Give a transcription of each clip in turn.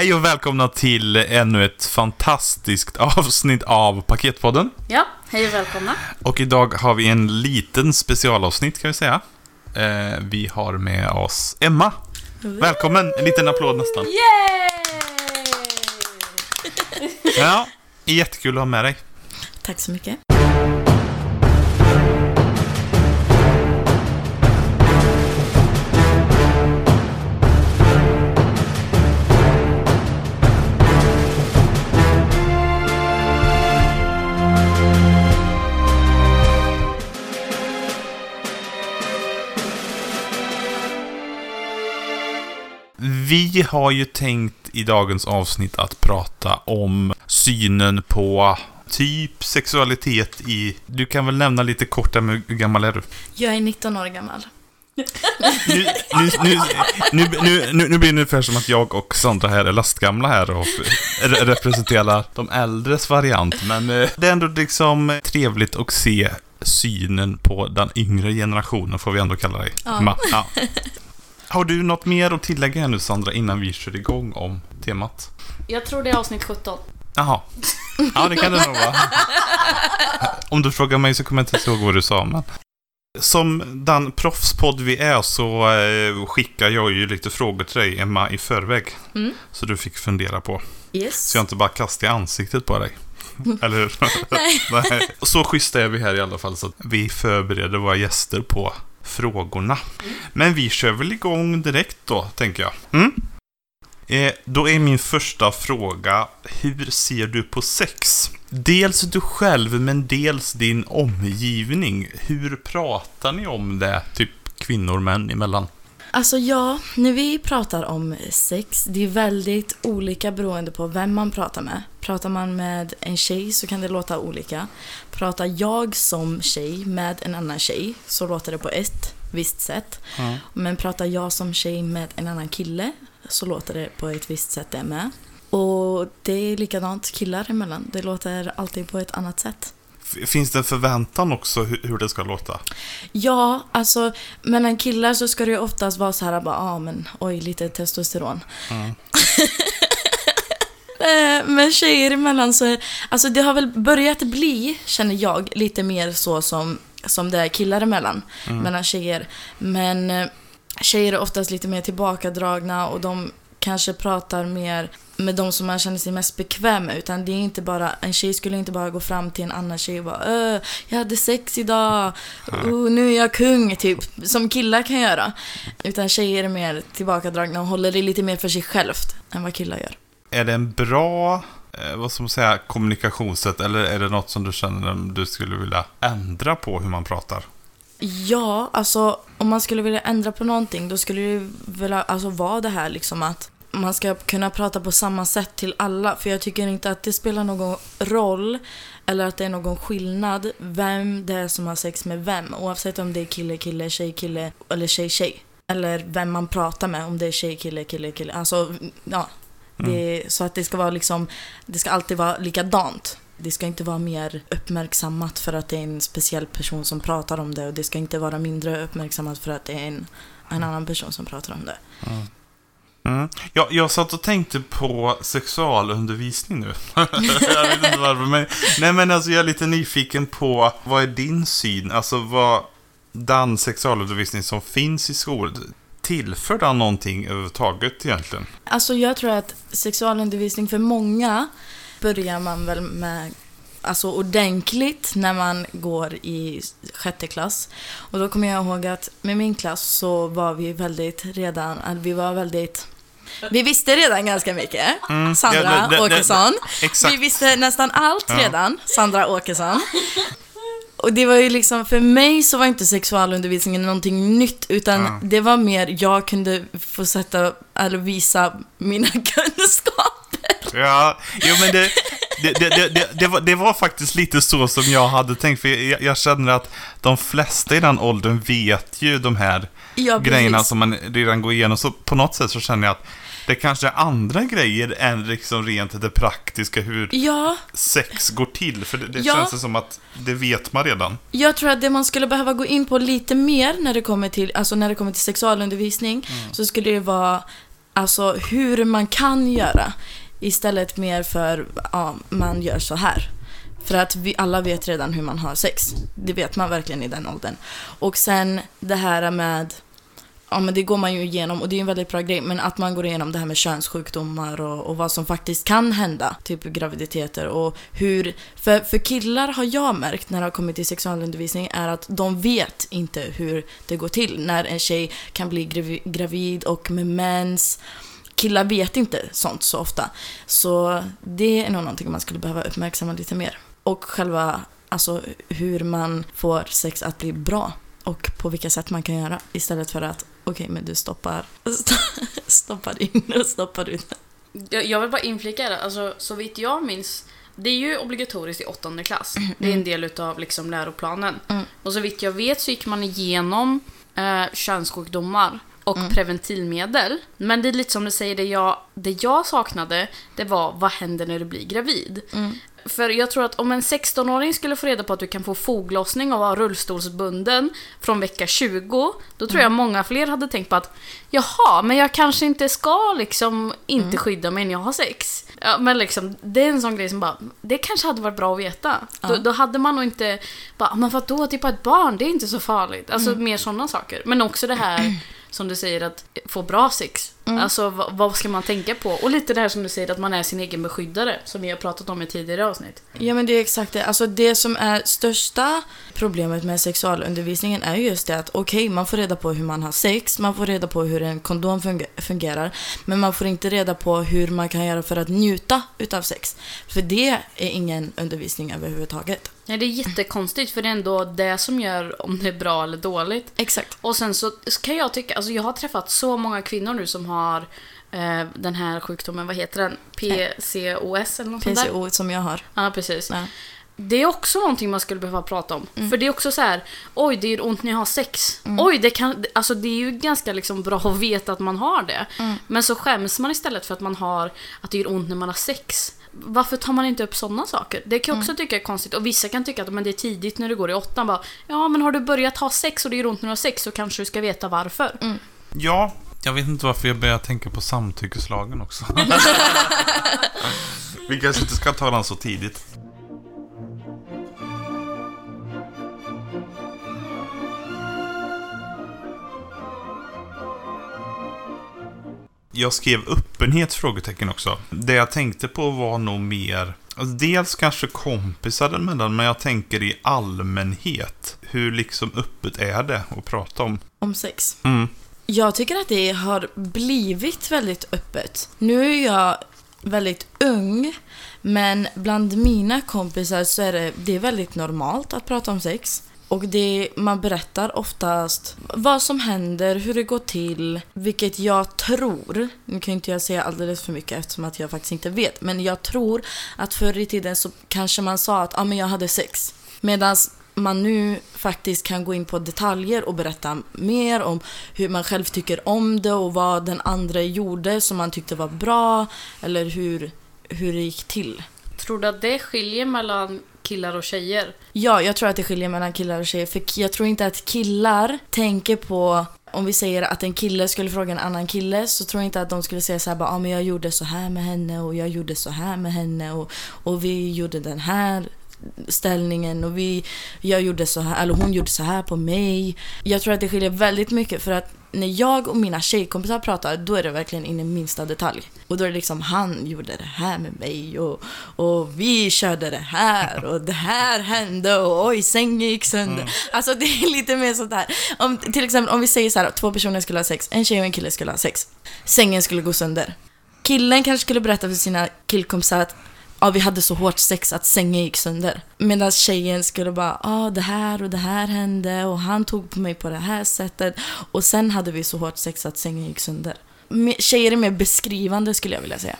Hej och välkomna till ännu ett fantastiskt avsnitt av Paketpodden. Ja, hej och välkomna. Och idag har vi en liten specialavsnitt kan vi säga. Eh, vi har med oss Emma. Välkommen! En liten applåd nästan. Yay! Ja, jättekul att ha med dig. Tack så mycket. Vi har ju tänkt i dagens avsnitt att prata om synen på typ sexualitet i... Du kan väl nämna lite kort där med hur gammal är du? Jag är 19 år gammal. Nu, nu, nu, nu, blir det ungefär som att jag och Sandra här är lastgamla här och re- representerar de äldres variant. Men eh, det är ändå liksom trevligt att se synen på den yngre generationen, får vi ändå kalla dig. Ja. Emma. Ja. Har du något mer att tillägga nu Sandra, innan vi kör igång om temat? Jag tror det är avsnitt 17. Jaha. Ja, det kan det nog vara. Om du frågar mig så kommer jag inte ihåg vad du sa, men... Som den proffspodd vi är så eh, skickar jag ju lite frågor till dig, Emma, i förväg. Mm. Så du fick fundera på. Yes. Så jag inte bara kastar i ansiktet på dig. Eller hur? Nej. Så schyssta är vi här i alla fall, så att vi förbereder våra gäster på frågorna. Men vi kör väl igång direkt då, tänker jag. Mm? Eh, då är min första fråga, hur ser du på sex? Dels du själv, men dels din omgivning. Hur pratar ni om det, typ kvinnor och män emellan? Alltså ja, när vi pratar om sex, det är väldigt olika beroende på vem man pratar med. Pratar man med en tjej så kan det låta olika. Pratar jag som tjej med en annan tjej så låter det på ett visst sätt. Men pratar jag som tjej med en annan kille så låter det på ett visst sätt det med. Och det är likadant killar emellan. Det låter alltid på ett annat sätt. Finns det en förväntan också hur, hur det ska låta? Ja, alltså mellan killar så ska det ju oftast vara så här bara, ah, men oj, lite testosteron. Eh, men tjejer emellan så, är- alltså det har väl börjat bli, känner jag, lite mer så som, som det är killar emellan, mellan tjejer. Men eh, tjejer är oftast lite mer tillbakadragna och de kanske pratar mer med de som man känner sig mest bekväm med. Utan det är inte bara, en tjej skulle inte bara gå fram till en annan tjej och bara öh, jag hade sex idag, oh, nu är jag kung, typ. Som killar kan göra. Utan tjejer är mer tillbakadragna och håller det lite mer för sig självt än vad killar gör. Är det en bra, eh, vad ska man säga, kommunikationssätt eller är det något som du känner att du skulle vilja ändra på hur man pratar? Ja, alltså om man skulle vilja ändra på någonting då skulle det väl alltså, vara det här liksom att man ska kunna prata på samma sätt till alla. För jag tycker inte att det spelar någon roll eller att det är någon skillnad vem det är som har sex med vem. Oavsett om det är kille, kille, tjej, kille eller tjej, tjej. Eller vem man pratar med, om det är tjej, kille, kille, kille. Alltså, ja. Det, så att det ska vara liksom, det ska alltid vara likadant. Det ska inte vara mer uppmärksammat för att det är en speciell person som pratar om det och det ska inte vara mindre uppmärksammat för att det är en, en annan person som pratar om det. Mm. Mm. Jag, jag satt och tänkte på sexualundervisning nu. jag vet inte varför, men, nej, men alltså, jag är lite nyfiken på vad är din syn? Alltså vad den sexualundervisning som finns i skolan, tillför den någonting överhuvudtaget egentligen? Alltså jag tror att sexualundervisning för många börjar man väl med alltså ordentligt när man går i sjätte klass. Och då kommer jag ihåg att med min klass så var vi väldigt redan, att vi var väldigt vi visste redan ganska mycket. Sandra Ja, det- det- det- Åkesson. exakt. Vi visste nästan allt Ja. redan. Sandra Åkesson. Och det var ju liksom, för mig så var inte sexualundervisningen någonting nytt, utan Ja. det var mer, jag kunde få sätta, eller visa mina kunskaper. Ja, jo men det, det, det, det, var, det var faktiskt lite så som jag hade tänkt. För jag, jag känner att de flesta i den åldern vet ju de här Ja, grejerna som man redan går igenom. Så på något sätt så känner jag att det kanske är andra grejer än liksom rent det praktiska hur Ja, sex går till. För det, det Ja. känns det som att det vet man redan. jag tror att det man skulle behöva gå in på lite mer när det kommer till, alltså när det kommer till sexualundervisning, så skulle det vara alltså hur man kan göra. Istället mer för, ja, man gör så här. För att vi alla vet redan hur man har sex. Det vet man verkligen i den åldern. Och sen det här med, ja men det går man ju igenom och det är en väldigt bra grej, men att man går igenom det här med könssjukdomar och, och vad som faktiskt kan hända, typ graviditeter och hur, för, för killar har jag märkt när det har kommit till sexualundervisning är att de vet inte hur det går till när en tjej kan bli gravid och med mens killar vet inte sånt så ofta. Så det är nog någonting man skulle behöva uppmärksamma lite mer. Och själva, alltså hur man får sex att bli bra. Och på vilka sätt man kan göra. Istället för att, okej men du stoppar, stoppar in och stoppar ut. Jag, vill bara inflika det, alltså så vitt jag minns det är ju obligatoriskt i åttonde klass. Det är en del utav liksom läroplanen. Mm. Och så vitt jag vet så gick man igenom eh, könssjukdomar och preventivmedel. Men det är lite som du säger, det jag, det jag saknade, det var vad händer när du blir gravid? För jag tror att om en 16-åring skulle få reda på att du kan få foglossning och vara rullstolsbunden från vecka 20, då tror jag många fler hade tänkt på att jaha, men jag kanske inte ska liksom inte skydda mig när jag har sex. Ja, men liksom, det är en sån grej som bara, det kanske hade varit bra att veta. Då, då hade man nog inte bara, men vadå, typ ett barn, det är inte så farligt. Alltså mer sådana saker. Men också det här som du säger att få bra sex. Alltså vad, vad ska man tänka på? Och lite det här som du säger att man är sin egen beskyddare, som vi har pratat om i tidigare avsnitt. Ja men det är exakt det. Alltså det som är största problemet med sexualundervisningen är just det att okej, man får reda på hur man har sex, man får reda på hur en kondom funge- fungerar, men man får inte reda på hur man kan göra för att njuta utav sex. För det är ingen undervisning överhuvudtaget. Nej, det är jättekonstigt för det är ändå det som gör om det är bra eller dåligt. Exakt. Och sen så kan jag tycka, alltså jag har träffat så många kvinnor nu som har eh, den här sjukdomen, vad heter den? PCOS eller något sånt där? PCO som jag har. Ja, precis. Ja. Det är också någonting man skulle behöva prata om. För det är också så här, oj det gör ont när jag har sex. Oj, det kan, alltså det är ju ganska liksom bra att veta att man har det. Men så skäms man istället för att man har, att det gör ont när man har sex. Varför tar man inte upp sådana saker? Det kan jag också tycka är konstigt. Och vissa kan tycka att men det är tidigt när du går i åttan. Bara, ja, men har du börjat ha sex och det gör ont när du har sex så kanske du ska veta varför. Ja, jag vet inte varför jag börjar tänka på samtyckeslagen också. Vi kanske inte ska ta den så tidigt. Jag skrev öppenhet? frågetecken också. Det jag tänkte på var nog mer, alltså dels kanske kompisar emellan, men jag tänker i allmänhet. Hur liksom öppet är det att prata om? Om sex. Mm. Jag tycker att det har blivit väldigt öppet. Nu är jag väldigt ung, men bland mina kompisar så är det, det är väldigt normalt att prata om sex. Och det, man berättar oftast vad som händer, hur det går till, vilket jag tror, nu kan inte jag säga alldeles för mycket eftersom att jag faktiskt inte vet, men jag tror att förr i tiden så kanske man sa att ah, men jag hade sex. Medan man nu faktiskt kan gå in på detaljer och berätta mer om hur man själv tycker om det och vad den andra gjorde som man tyckte var bra eller hur, hur det gick till. Tror du att det skiljer mellan killar och tjejer? Ja, jag tror att det skiljer mellan killar och tjejer. För jag tror inte att killar tänker på... Om vi säger att en kille skulle fråga en annan kille så tror jag inte att de skulle säga så här bara, ah, men jag gjorde så här med henne och jag gjorde så här med henne och, och vi gjorde den här ställningen och vi, jag gjorde så här, eller hon gjorde så här på mig. Jag tror att det skiljer väldigt mycket för att när jag och mina tjejkompisar pratar då är det verkligen in i minsta detalj. Och då är det liksom han gjorde det här med mig och, och vi körde det här och det här hände och oj sängen gick sönder. Alltså det är lite mer sånt här. Om, till exempel om vi säger så här två personer skulle ha sex, en tjej och en kille skulle ha sex. Sängen skulle gå sönder. Killen kanske skulle berätta för sina killkompisar att ja, vi hade så hårt sex att sängen gick sönder. Medan tjejen skulle bara, ja det här och det här hände och han tog på mig på det här sättet. Och sen hade vi så hårt sex att sängen gick sönder. Tjejer är mer beskrivande skulle jag vilja säga.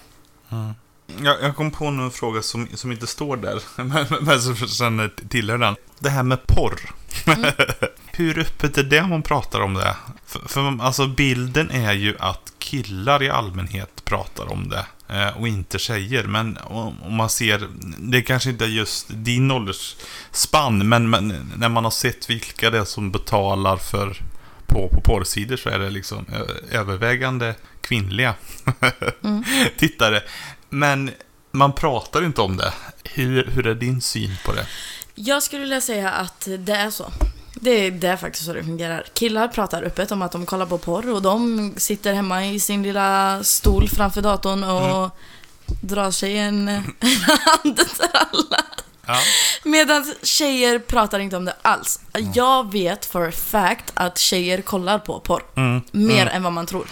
Jag, jag kom på en fråga som, som inte står där, men, men som sen tillhör den. Det här med porr. Hur öppet är det man pratar om det? För, för alltså bilden är ju att killar i allmänhet pratar om det. Eh, Och inte tjejer. Men om man ser, det kanske inte är just din åldersspann, men, men när man har sett vilka det är som betalar för på på porrsidor så är det liksom övervägande kvinnliga Mm. tittare. Men man pratar inte om det. Hur, hur är din syn på det? Jag skulle vilja säga att det är så. Det är, det är faktiskt så det fungerar. Killar pratar öppet om att de kollar på porr och de sitter hemma i sin lilla stol framför datorn och drar sig en handetralla. Ja. Medan tjejer pratar inte om det alls. Jag vet for a fact att tjejer kollar på porr. Mm. Mer Mm. än vad man tror.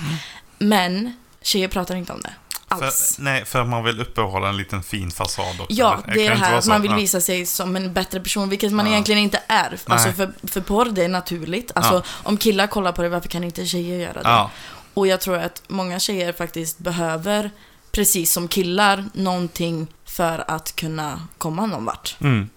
Men tjejer pratar inte om det alls. För, nej, för man vill uppehålla en liten fin fasad också. Ja, det är det här att man vill visa sig som en bättre person, vilket man Ja. egentligen inte är. Alltså för, för porr, det är naturligt. Alltså, Ja. om killar kollar på det, varför kan inte tjejer göra det? Ja. Och jag tror att många tjejer faktiskt behöver, precis som killar, någonting för att kunna komma någon vart. Mm.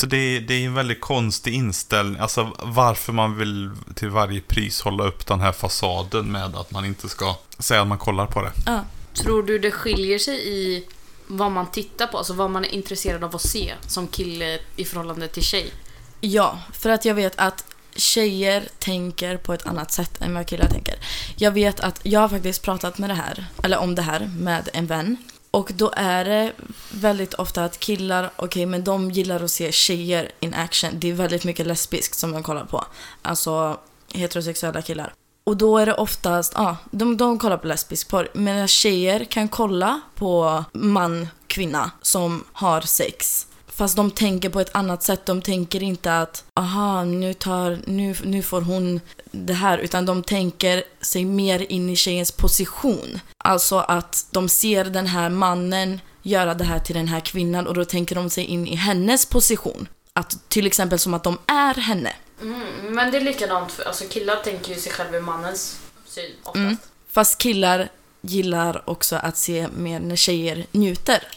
Så det är, det är en väldigt konstig inställning. Alltså varför man vill till varje pris hålla upp den här fasaden med att man inte ska säga att man kollar på det. Ja. Tror du det skiljer sig i vad man tittar på, alltså vad man är intresserad av att se som kille i förhållande till tjej? Ja, för att jag vet att tjejer tänker på ett annat sätt än vad killar tänker. Jag vet att jag har faktiskt pratat med det här, eller om det här med en vän. Och då är det väldigt ofta att killar, okej men de gillar att se tjejer in action. Det är väldigt mycket lesbiskt som de kollar på. Alltså heterosexuella killar. Och då är det oftast, ja, de, de kollar på lesbisk porr. Medan tjejer kan kolla på man, kvinna som har sex. Fast de tänker på ett annat sätt. De tänker inte att aha, nu, tar, nu, nu får hon det här. Utan de tänker sig mer in i tjejens position. Alltså att de ser den här mannen göra det här till den här kvinnan och då tänker de sig in i hennes position. Att till exempel som att de är henne. Mm, men det är likadant, för alltså killar tänker ju sig själva i mannens syn oftast. Mm. Fast killar gillar också att se mer när tjejer njuter.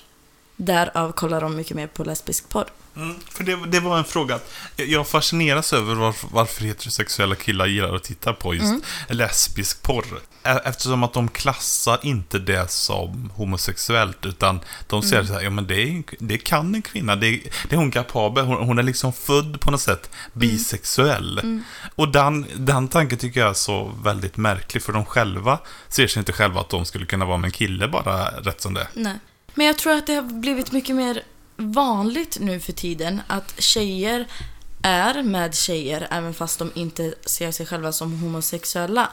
Därav kollar de mycket mer på lesbisk porr. Mm, för det, det var en fråga. Jag- fascineras över varför, varför heterosexuella killar gillar att titta på just Mm. lesbisk porr. Eftersom att de klassar inte det som homosexuellt, utan de säger Mm. så här, ja men det, är, det kan en kvinna, det, är- det är hon kapabel, hon, hon är liksom född på något sätt bisexuell. Mm. Och den, den tanken tycker jag är så väldigt märklig, för de själva ser sig inte själva att de skulle kunna vara med en kille bara rätt som det. Nej. Men jag tror att det har blivit mycket mer vanligt nu för tiden att tjejer är med tjejer även fast de inte ser sig själva som homosexuella.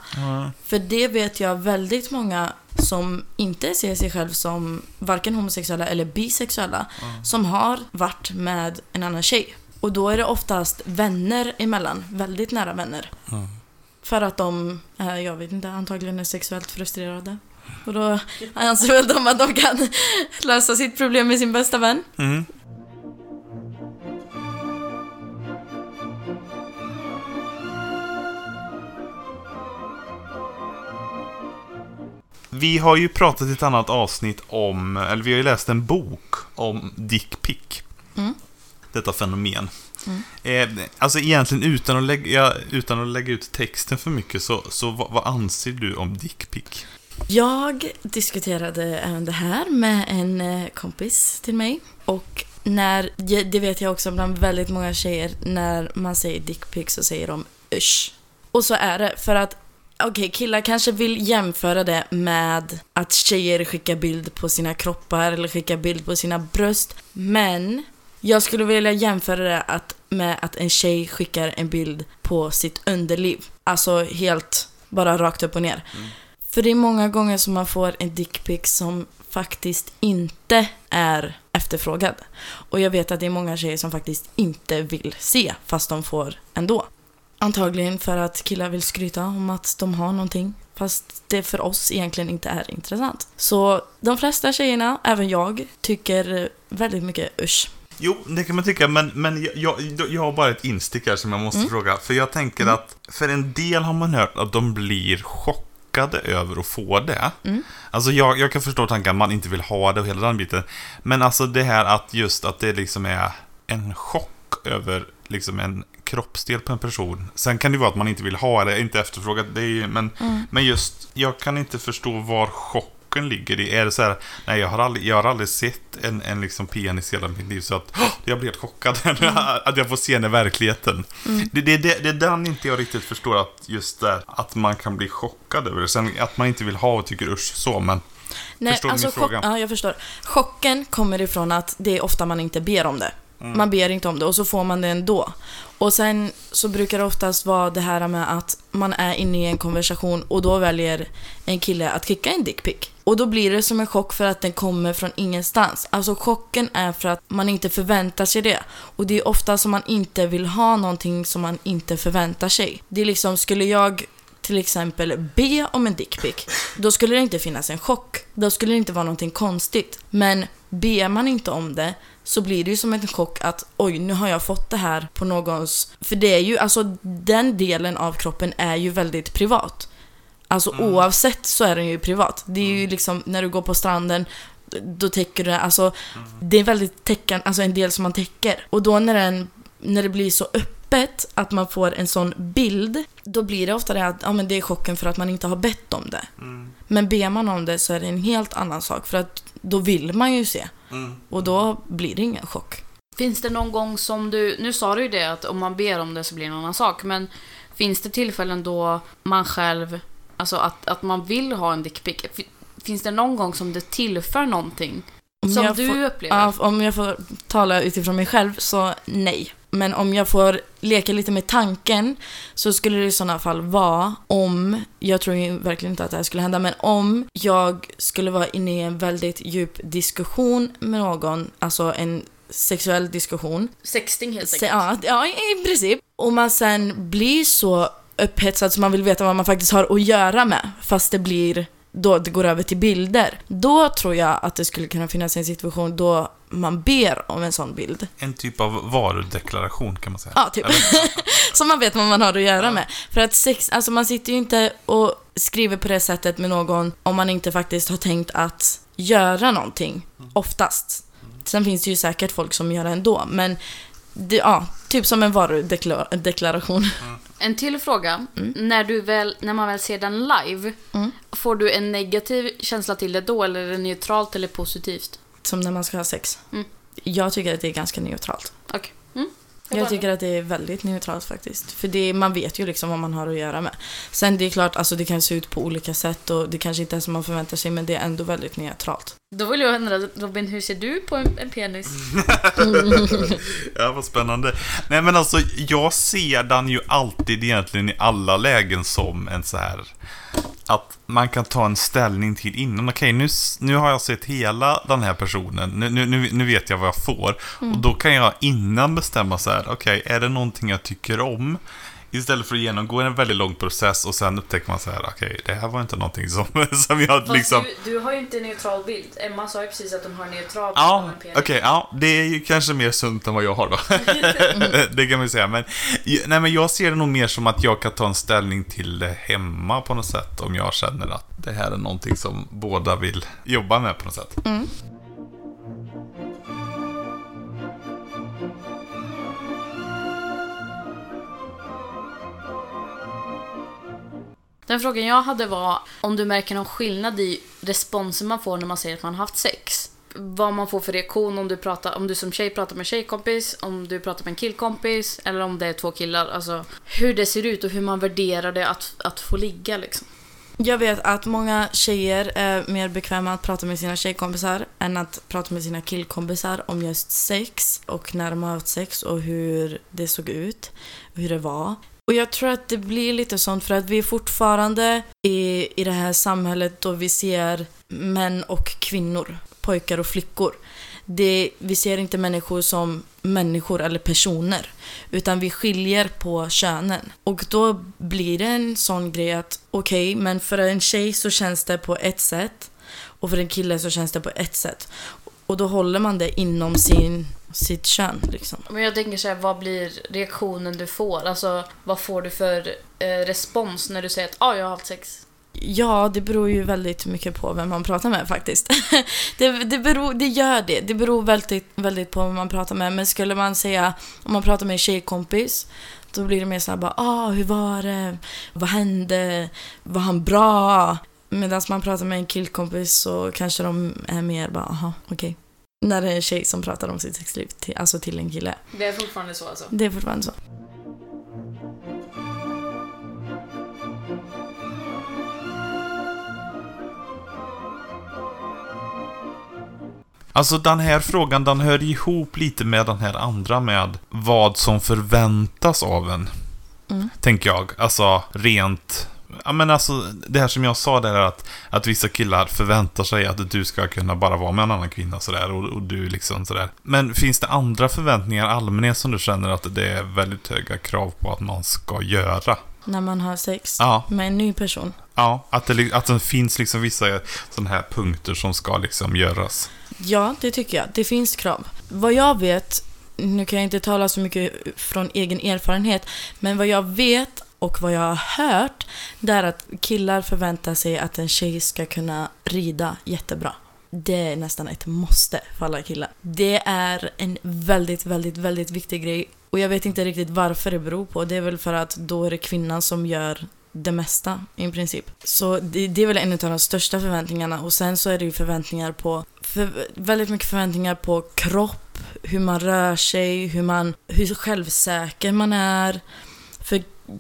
För det vet jag väldigt många som inte ser sig själv som varken homosexuella eller bisexuella som har varit med en annan tjej. Och då är det oftast vänner emellan, väldigt nära vänner. Mm. För att de, jag vet inte, antagligen är sexuellt frustrerade. Och då anser väl de att de kan lösa sitt problem med sin bästa vän. Mm. Vi har ju pratat i ett annat avsnitt om, eller vi har ju läst en bok om dickpic. Mm. Detta fenomen. Mm. Eh, alltså egentligen utan att, lägga, utan att lägga ut texten för mycket, så, så vad, vad anser du om dickpic? Jag diskuterade även det här med en eh, kompis till mig. Och när, det vet jag också bland väldigt många tjejer, när man säger dickpic så säger de usch. Och så är det, för att Okej, killar kanske vill jämföra det med att tjejer skickar bild på sina kroppar eller skickar bild på sina bröst. Men jag skulle vilja jämföra det att, med att en tjej skickar en bild på sitt underliv. Alltså helt bara rakt upp och ner. Mm. För det är många gånger som man får en dickpic som faktiskt inte är efterfrågad. Och jag vet att det är många tjejer som faktiskt inte vill se, fast de får ändå. Antagligen för att killar vill skryta om att de har någonting. Fast det för oss egentligen inte är intressant. Så de flesta tjejerna, även jag, tycker väldigt mycket usch. Jo, det kan man tycka, men, men jag, jag, jag har bara ett instick här som jag måste fråga. För jag tänker att för en del har man hört att de blir chockade över att få det. Alltså jag, jag kan förstå tanken att man inte vill ha det och hela den biten. Men alltså det här att just att det liksom är en chock över liksom en kroppsdel på en person. Sen kan det vara att man inte vill ha det, inte efterfrågat det, är ju- men, men just, jag kan inte förstå var chocken chocken ligger i? Är det så här, nej jag har aldrig, jag har aldrig sett en, en liksom penis i hela mitt liv så att "Åh, jag blir helt chockad. att jag får se den i verkligheten. Det, det, det, det är den inte jag riktigt förstår, att just det, att man kan bli chockad över det. Sen att man inte vill ha och tycker usch så, men Förstår du min fråga? Ja, jag förstår. Chocken kommer ifrån att det är ofta man inte ber om det. Mm. Man ber inte om det och så får man det ändå. Och sen så brukar det oftast vara det här med att man är inne i en konversation och då väljer en kille att skicka en dickpic. Och då blir det som en chock för att den kommer från ingenstans. Alltså chocken är för att man inte förväntar sig det. Och det är ofta som man inte vill ha någonting som man inte förväntar sig. Det är liksom, skulle jag till exempel be om en dickpic, då skulle det inte finnas en chock. Då skulle det inte vara någonting konstigt. Men ber man inte om det så blir det ju som en chock att oj, nu har jag fått det här på någons... För det är ju, alltså den delen av kroppen är ju väldigt privat. Alltså oavsett så är den ju privat. Det är ju liksom när du går på stranden då täcker du det, alltså det är väldigt täckan, alltså en del som man täcker. Och då när, den, när det blir så öppet att man får en sån bild, då blir det ofta det att ja, men det är chocken för att man inte har bett om det. Men ber man om det så är det en helt annan sak för att då vill man ju se. Och då blir det ingen chock. Finns det någon gång som du, nu sa du ju det att om man ber om det så blir det en annan sak, men finns det tillfällen då man själv, alltså att, att man vill ha en dickpic? Fi- Finns det någon gång som det tillför någonting? Om Som du får- upplever? Ja, om jag får tala utifrån mig själv så nej. Men om jag får leka lite med tanken så skulle det i sådana fall vara om, jag tror verkligen inte att det här skulle hända, men om jag skulle vara inne i en väldigt djup diskussion med någon, alltså en sexuell diskussion. Sexting helt Se, enkelt. ja, ja, i princip. Och man sen blir så upphetsad så man vill veta vad man faktiskt har att göra med, fast det blir då det går över till bilder. Då tror jag att det skulle kunna finnas en situation då man ber om en sån bild. en typ av varudeklaration kan man säga. Ja, typ. så man vet vad man har att göra med. För att sex, alltså man sitter ju inte och skriver på det sättet med någon om man inte faktiskt har tänkt att göra någonting. Oftast. Sen finns det ju säkert folk som gör det ändå, men det, ja, typ som en varudeklaration. En till fråga. När, du väl, när man väl ser den live, Mm. får du en negativ känsla till det då, eller är det neutralt eller positivt? Som när man ska ha sex. Mm. Jag tycker att det är ganska neutralt. Okej. Mm. Jag tycker att det är väldigt neutralt faktiskt. För det, man vet ju liksom vad man har att göra med. Sen det är klart, alltså det kan se ut på olika sätt och det kanske inte är som man förväntar sig men det är ändå väldigt neutralt. Då vill jag undra, Robin, hur ser du på en, en penis? Ja, vad spännande. Nej, men alltså, jag ser den ju alltid egentligen i alla lägen som en så här... Att man kan ta en ställning till innan. Okej, nu, nu har jag sett hela den här personen. Nu, nu, nu, nu vet jag vad jag får. Och då kan jag innan bestämma så här. Okej, är det någonting jag tycker om? Istället för att genomgå en väldigt lång process och sen upptäcker man så här. Okej, det här var inte någonting som, som jag liksom... du, du har ju inte en neutral bild. Emma sa ju precis att de har en neutral bild Ja, okej, ja, det är ju kanske mer sunt än vad jag har då. det kan man ju säga. Men, nej, men jag ser det nog mer som att jag kan ta en ställning till det hemma på något sätt. Om jag känner att det här är någonting som båda vill jobba med på något sätt. Den frågan jag hade var om du märker någon skillnad i responsen man får när man säger att man har haft sex. Vad man får för reaktion om du, pratar, om du som tjej pratar med en tjejkompis, om du pratar med en killkompis eller om det är två killar. Alltså hur det ser ut och hur man värderar det att, att få ligga liksom. Jag vet att många tjejer är mer bekväma att prata med sina tjejkompisar än att prata med sina killkompisar om just sex och när de har haft sex och hur det såg ut och hur det var. Och jag tror att det blir lite sånt för att vi är fortfarande i, i det här samhället då vi ser män och kvinnor, pojkar och flickor. Det, vi ser inte människor som människor eller personer, utan vi skiljer på könen. Och då blir det en sån grej att okej, men för en tjej så känns det på ett sätt och för en kille så känns det på ett sätt. Och då håller man det inom sin, sitt kön liksom. Men jag tänker så här, vad blir reaktionen du får? Alltså vad får du för eh, respons när du säger att ah, jag har haft sex? Ja, det beror ju väldigt mycket på vem man pratar med faktiskt. det, det, beror, det gör det. Det beror väldigt, väldigt på vem man pratar med. Men skulle man säga, om man pratar med en tjejkompis, då blir det mer såhär bara, ah, hur var det? Vad hände? Var han bra? Medan man pratar med en killkompis så kanske de är mer bara, aha, okej. När det är en tjej som pratar om sitt sexliv, till, alltså till en kille. Det är fortfarande så alltså? Det är fortfarande så. Alltså den här frågan, den hör ihop lite med den här andra med vad som förväntas av en. Mm. Tänker jag. Alltså rent... Ja men alltså det här som jag sa där att, att vissa killar förväntar sig att du ska kunna bara vara med en annan kvinna sådär och, och du liksom sådär. Men finns det andra förväntningar allmänhet som du känner att det är väldigt höga krav på att man ska göra? När man har sex Ja. med en ny person. Ja, att det, att det finns liksom vissa sådana här punkter som ska liksom göras. Ja, det tycker jag. Det finns krav. Vad jag vet, nu kan jag inte tala så mycket från egen erfarenhet, men vad jag vet och vad jag har hört, det är att killar förväntar sig att en tjej ska kunna rida jättebra. Det är nästan ett måste för alla killar. Det är en väldigt, väldigt, väldigt viktig grej. Och jag vet inte riktigt varför det beror på. Det är väl för att då är det kvinnan som gör det mesta i princip. Så det, det är väl en av de största förväntningarna. Och sen så är det ju förväntningar på, för, väldigt mycket förväntningar på kropp, hur man rör sig, hur, man, hur självsäker man är.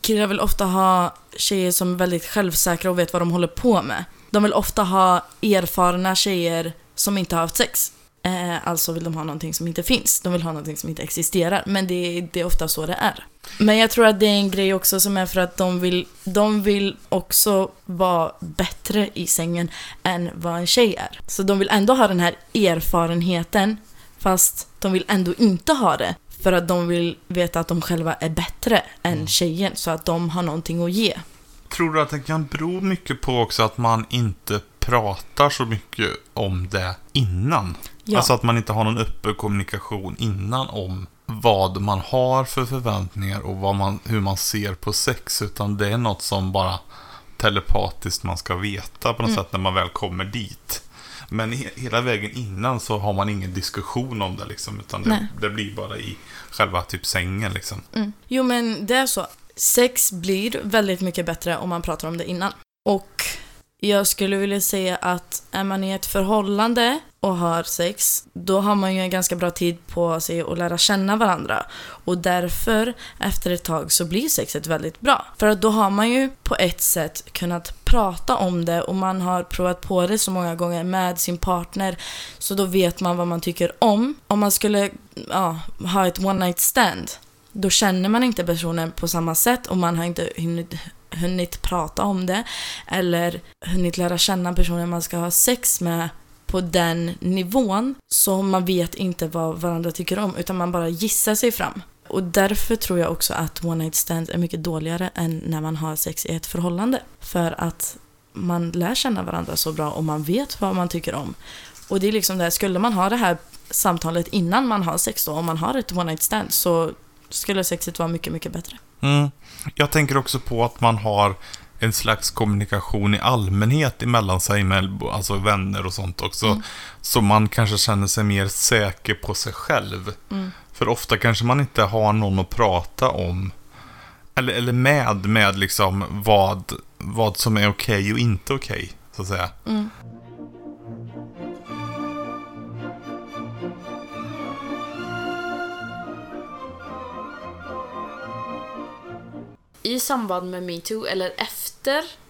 Killar vill ofta ha tjejer som är väldigt självsäkra och vet vad de håller på med. De vill ofta ha erfarna tjejer som inte har haft sex. Eh, alltså vill de ha någonting som inte finns. De vill ha någonting som inte existerar. Men det, det är ofta så det är. Men jag tror att det är en grej också som är för att de vill, de vill också vara bättre i sängen än vad en tjej är. Så de vill ändå ha den här erfarenheten fast de vill ändå inte ha det. För att de vill veta att de själva är bättre än tjejen så att de har någonting att ge. Tror du att det kan bero mycket på också att man inte pratar så mycket om det innan? Ja. Alltså att man inte har någon öppen kommunikation innan om vad man har för förväntningar och vad man, hur man ser på sex. Utan det är något som bara telepatiskt man ska veta på något Mm. sätt när man väl kommer dit. Men he hela vägen innan så har man ingen diskussion om det liksom. Utan det, det blir bara i själva typ sängen liksom. Mm. Jo, men det är så. Sex blir väldigt mycket bättre om man pratar om det innan. Och jag skulle vilja säga att är man i ett förhållande och har sex, då har man ju en ganska bra tid på sig att lära känna varandra. Och därför, efter ett tag, så blir sexet väldigt bra. För att då har man ju på ett sätt kunnat prata om det och man har provat på det så många gånger med sin partner. Så då vet man vad man tycker om. Om man skulle ja, ha ett one night stand, då känner man inte personen på samma sätt och man har inte hunnit, hunnit prata om det eller hunnit lära känna personen man ska ha sex med på den nivån så man vet inte vad varandra tycker om utan man bara gissar sig fram. Och därför tror jag också att one night stands är mycket dåligare än när man har sex i ett förhållande. För att man lär känna varandra så bra och man vet vad man tycker om. Och det är liksom det, skulle man ha det här samtalet innan man har sex då, om man har ett one night stand så skulle sexet vara mycket, mycket bättre. Mm. Jag tänker också på att man har en slags kommunikation i allmänhet emellan sig med alltså vänner och sånt också. Mm. Så man kanske känner sig mer säker på sig själv. Mm. För ofta kanske man inte har någon att prata om. Eller, eller med, med liksom vad, vad som är okej och inte okej. så att säga. Mm. I samband med metoo, eller efter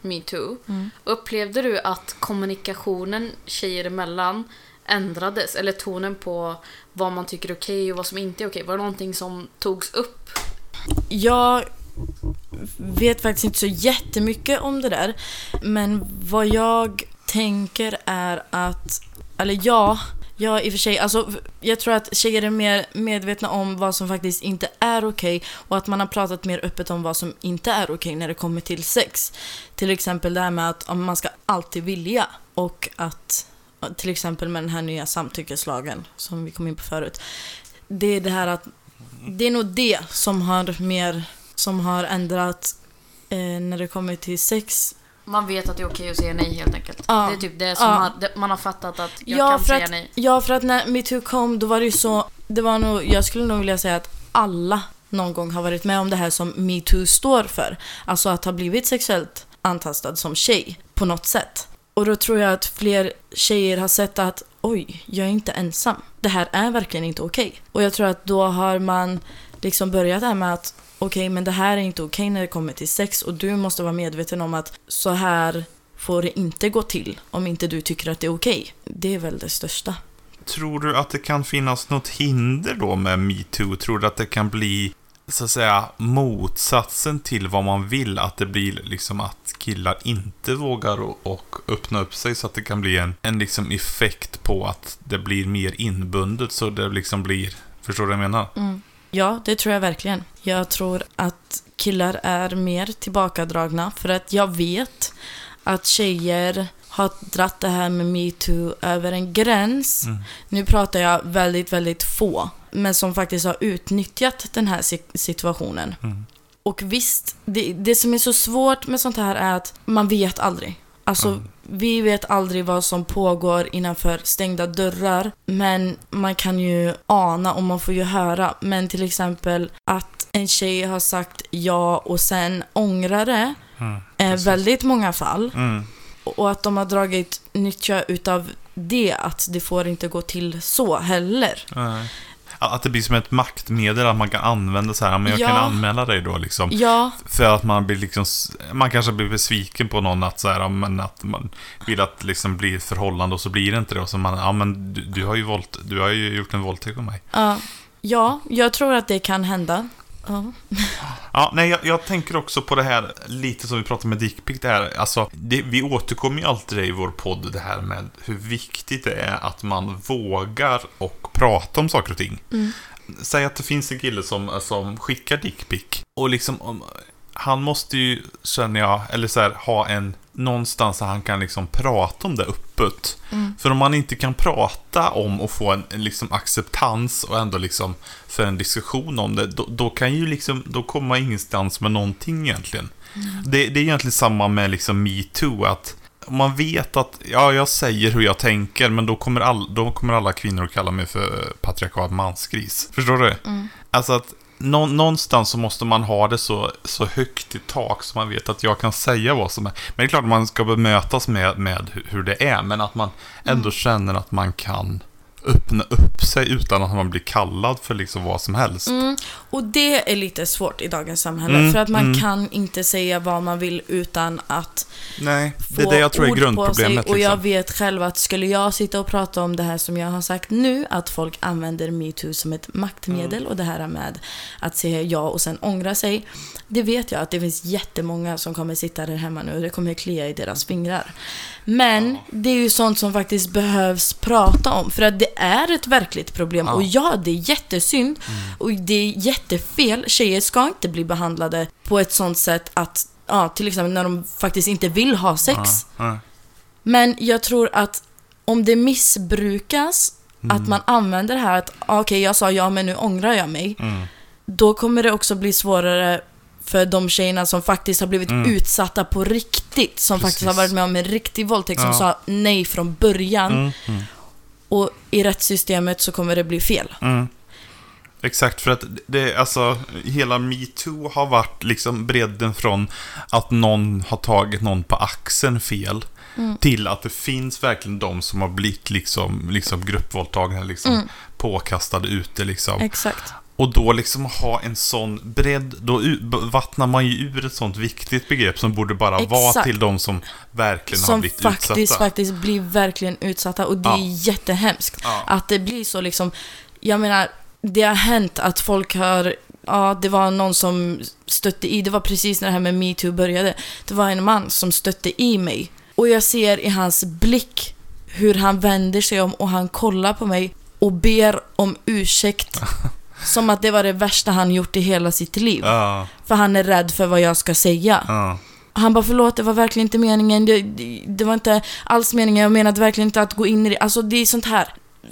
metoo, Mm. upplevde du att kommunikationen tjejer emellan ändrades? Eller tonen på vad man tycker är okej och vad som inte är okej? Var det någonting som togs upp? Jag vet faktiskt inte så jättemycket om det där. Men vad jag tänker är att, eller ja, ja i och för sig, alltså jag tror att tjejer är mer medvetna om vad som faktiskt inte är okej och att man har pratat mer öppet om vad som inte är okej när det kommer till sex. Till exempel det här med att man ska alltid vilja och att till exempel med den här nya samtyckeslagen som vi kom in på förut. Det är det här att det är nog det som har mer som har ändrat eh, när det kommer till sex. Man vet att det är okej att säga nej helt enkelt. Ja. Det är typ det som Ja. det, man har fattat att jag ja, kan för säga att, nej. ja, för att när metoo kom då var det ju så, det var nog, jag skulle nog vilja säga att alla någon gång har varit med om det här som metoo står för. Alltså att ha blivit sexuellt antastad som tjej på något sätt. Och då tror jag att fler tjejer har sett att oj, jag är inte ensam. Det här är verkligen inte okej. Och jag tror att då har man liksom börjat här med att okej, men det här är inte okej när det kommer till sex och du måste vara medveten om att så här får det inte gå till om inte du tycker att det är okej. Det är väl det största. Tror du att det kan finnas något hinder då med metoo? Tror du att det kan bli, så att säga, motsatsen till vad man vill? Att det blir liksom att killar inte vågar och, och öppna upp sig så att det kan bli en, en liksom effekt på att det blir mer inbundet så det liksom blir, förstår du vad jag menar? Mm. Ja, det tror jag verkligen. Jag tror att killar är mer tillbakadragna för att jag vet att tjejer har dratt det här med metoo över en gräns. Mm. Nu pratar jag väldigt, väldigt få, men som faktiskt har utnyttjat den här si- situationen. Mm. Och visst, det, det som är så svårt med sånt här är att man vet aldrig. Alltså, Mm. Vi vet aldrig vad som pågår innanför stängda dörrar. Men man kan ju ana och man får ju höra. Men till exempel att en tjej har sagt ja och sen ångrar det. Mm. Eh, väldigt många fall. Mm. Och att de har dragit nytta utav det, att det får inte gå till så heller. Nej. Att det blir som ett maktmedel, att man kan använda så här, men jag Ja. kan anmäla dig då liksom. Ja, För att man blir liksom, man kanske blir besviken på någon att så här, men att man vill att det liksom blir ett förhållande och så blir det inte det. Och så man, ja men du, du har ju våld, du har ju gjort en våldtäkt på mig. ja, ja, jag tror att det kan hända. Ja. Ja, nej, jag, jag tänker också på det här, lite som vi pratade med dickpic, det här, alltså, det, vi återkommer ju alltid i vår podd, det här med hur viktigt det är att man vågar och prata om saker och ting. Säg att det finns en kille som, som skickar dickpic, och liksom, om, han måste ju, känner jag, eller så här, ha en, någonstans där han kan liksom prata om det öppet. För om man inte kan prata om och få en, en liksom acceptans och ändå liksom för en diskussion om det, då, då kan ju liksom, då kommer man ingenstans med någonting egentligen. Det, det är egentligen samma med liksom metoo, att man vet att, ja, jag säger hur jag tänker, men då kommer, all, då kommer alla kvinnor att kalla mig för patriarkat mansgris. Förstår du? Alltså att nå, någonstans så måste man ha det så, så högt i tak så man vet att jag kan säga vad som är. Men det är klart att man ska bemötas med, med hu- hur det är, men att man ändå känner att man kan öppna upp sig utan att man blir kallad för liksom vad som helst. Mm, och det är lite svårt i dagens samhälle. Mm, för att man mm. kan inte säga vad man vill utan att Nej, det är det jag tror är grundproblemet. Och jag Liksom. vet själv att skulle jag sitta och prata om det här som jag har sagt nu, att folk använder metoo som ett maktmedel Mm. och det här med att säga ja och sen ångra sig. Det vet jag att det finns jättemånga som kommer sitta där hemma nu och det kommer klia i deras fingrar. Men det är ju sånt som faktiskt behövs prata om. För att det är ett verkligt problem. Ja. Och ja, det är jättesynd. Och det är jättefel. Tjejer ska inte bli behandlade på ett sånt sätt att, ja, till exempel när de faktiskt inte vill ha sex. Ja. Men jag tror att om det missbrukas, att man använder det här att ah, okej, jag sa ja men nu ångrar jag mig. Mm. Då kommer det också bli svårare för de tjejerna som faktiskt har blivit Mm. utsatta på riktigt. Som faktiskt har Precis. varit med om en riktig våldtäkt, som Ja. sa nej från början. Mm, mm. Och i rättssystemet så kommer det bli fel. Mm. Exakt, för att det, alltså, hela metoo har varit liksom bredden från att någon har tagit någon på axeln fel Mm. till att det finns verkligen de som har blivit liksom, liksom gruppvåldtagna, liksom Mm. påkastade ute liksom. Exakt. Och då liksom ha en sån bredd, då vattnar man ju ur ett sånt viktigt begrepp som borde bara vara Exakt. till de som verkligen har Som blivit faktiskt, utsatta. faktiskt blir verkligen utsatta. Och det Ja. är jättehemskt. Ja. Att det blir så liksom, jag menar, det har hänt att folk har, ja det var någon som stötte i, det var precis när det här med metoo började. Det var en man som stötte i mig. Och jag ser i hans blick hur han vänder sig om och han kollar på mig och ber om ursäkt. som att det var det värsta han gjort i hela sitt liv. Ja, För han är rädd för vad jag ska säga. ja. Han bara förlåt, det var verkligen inte meningen. Det, det, det var inte alls meningen. Jag menade verkligen inte att gå in i det. Alltså det är sånt här.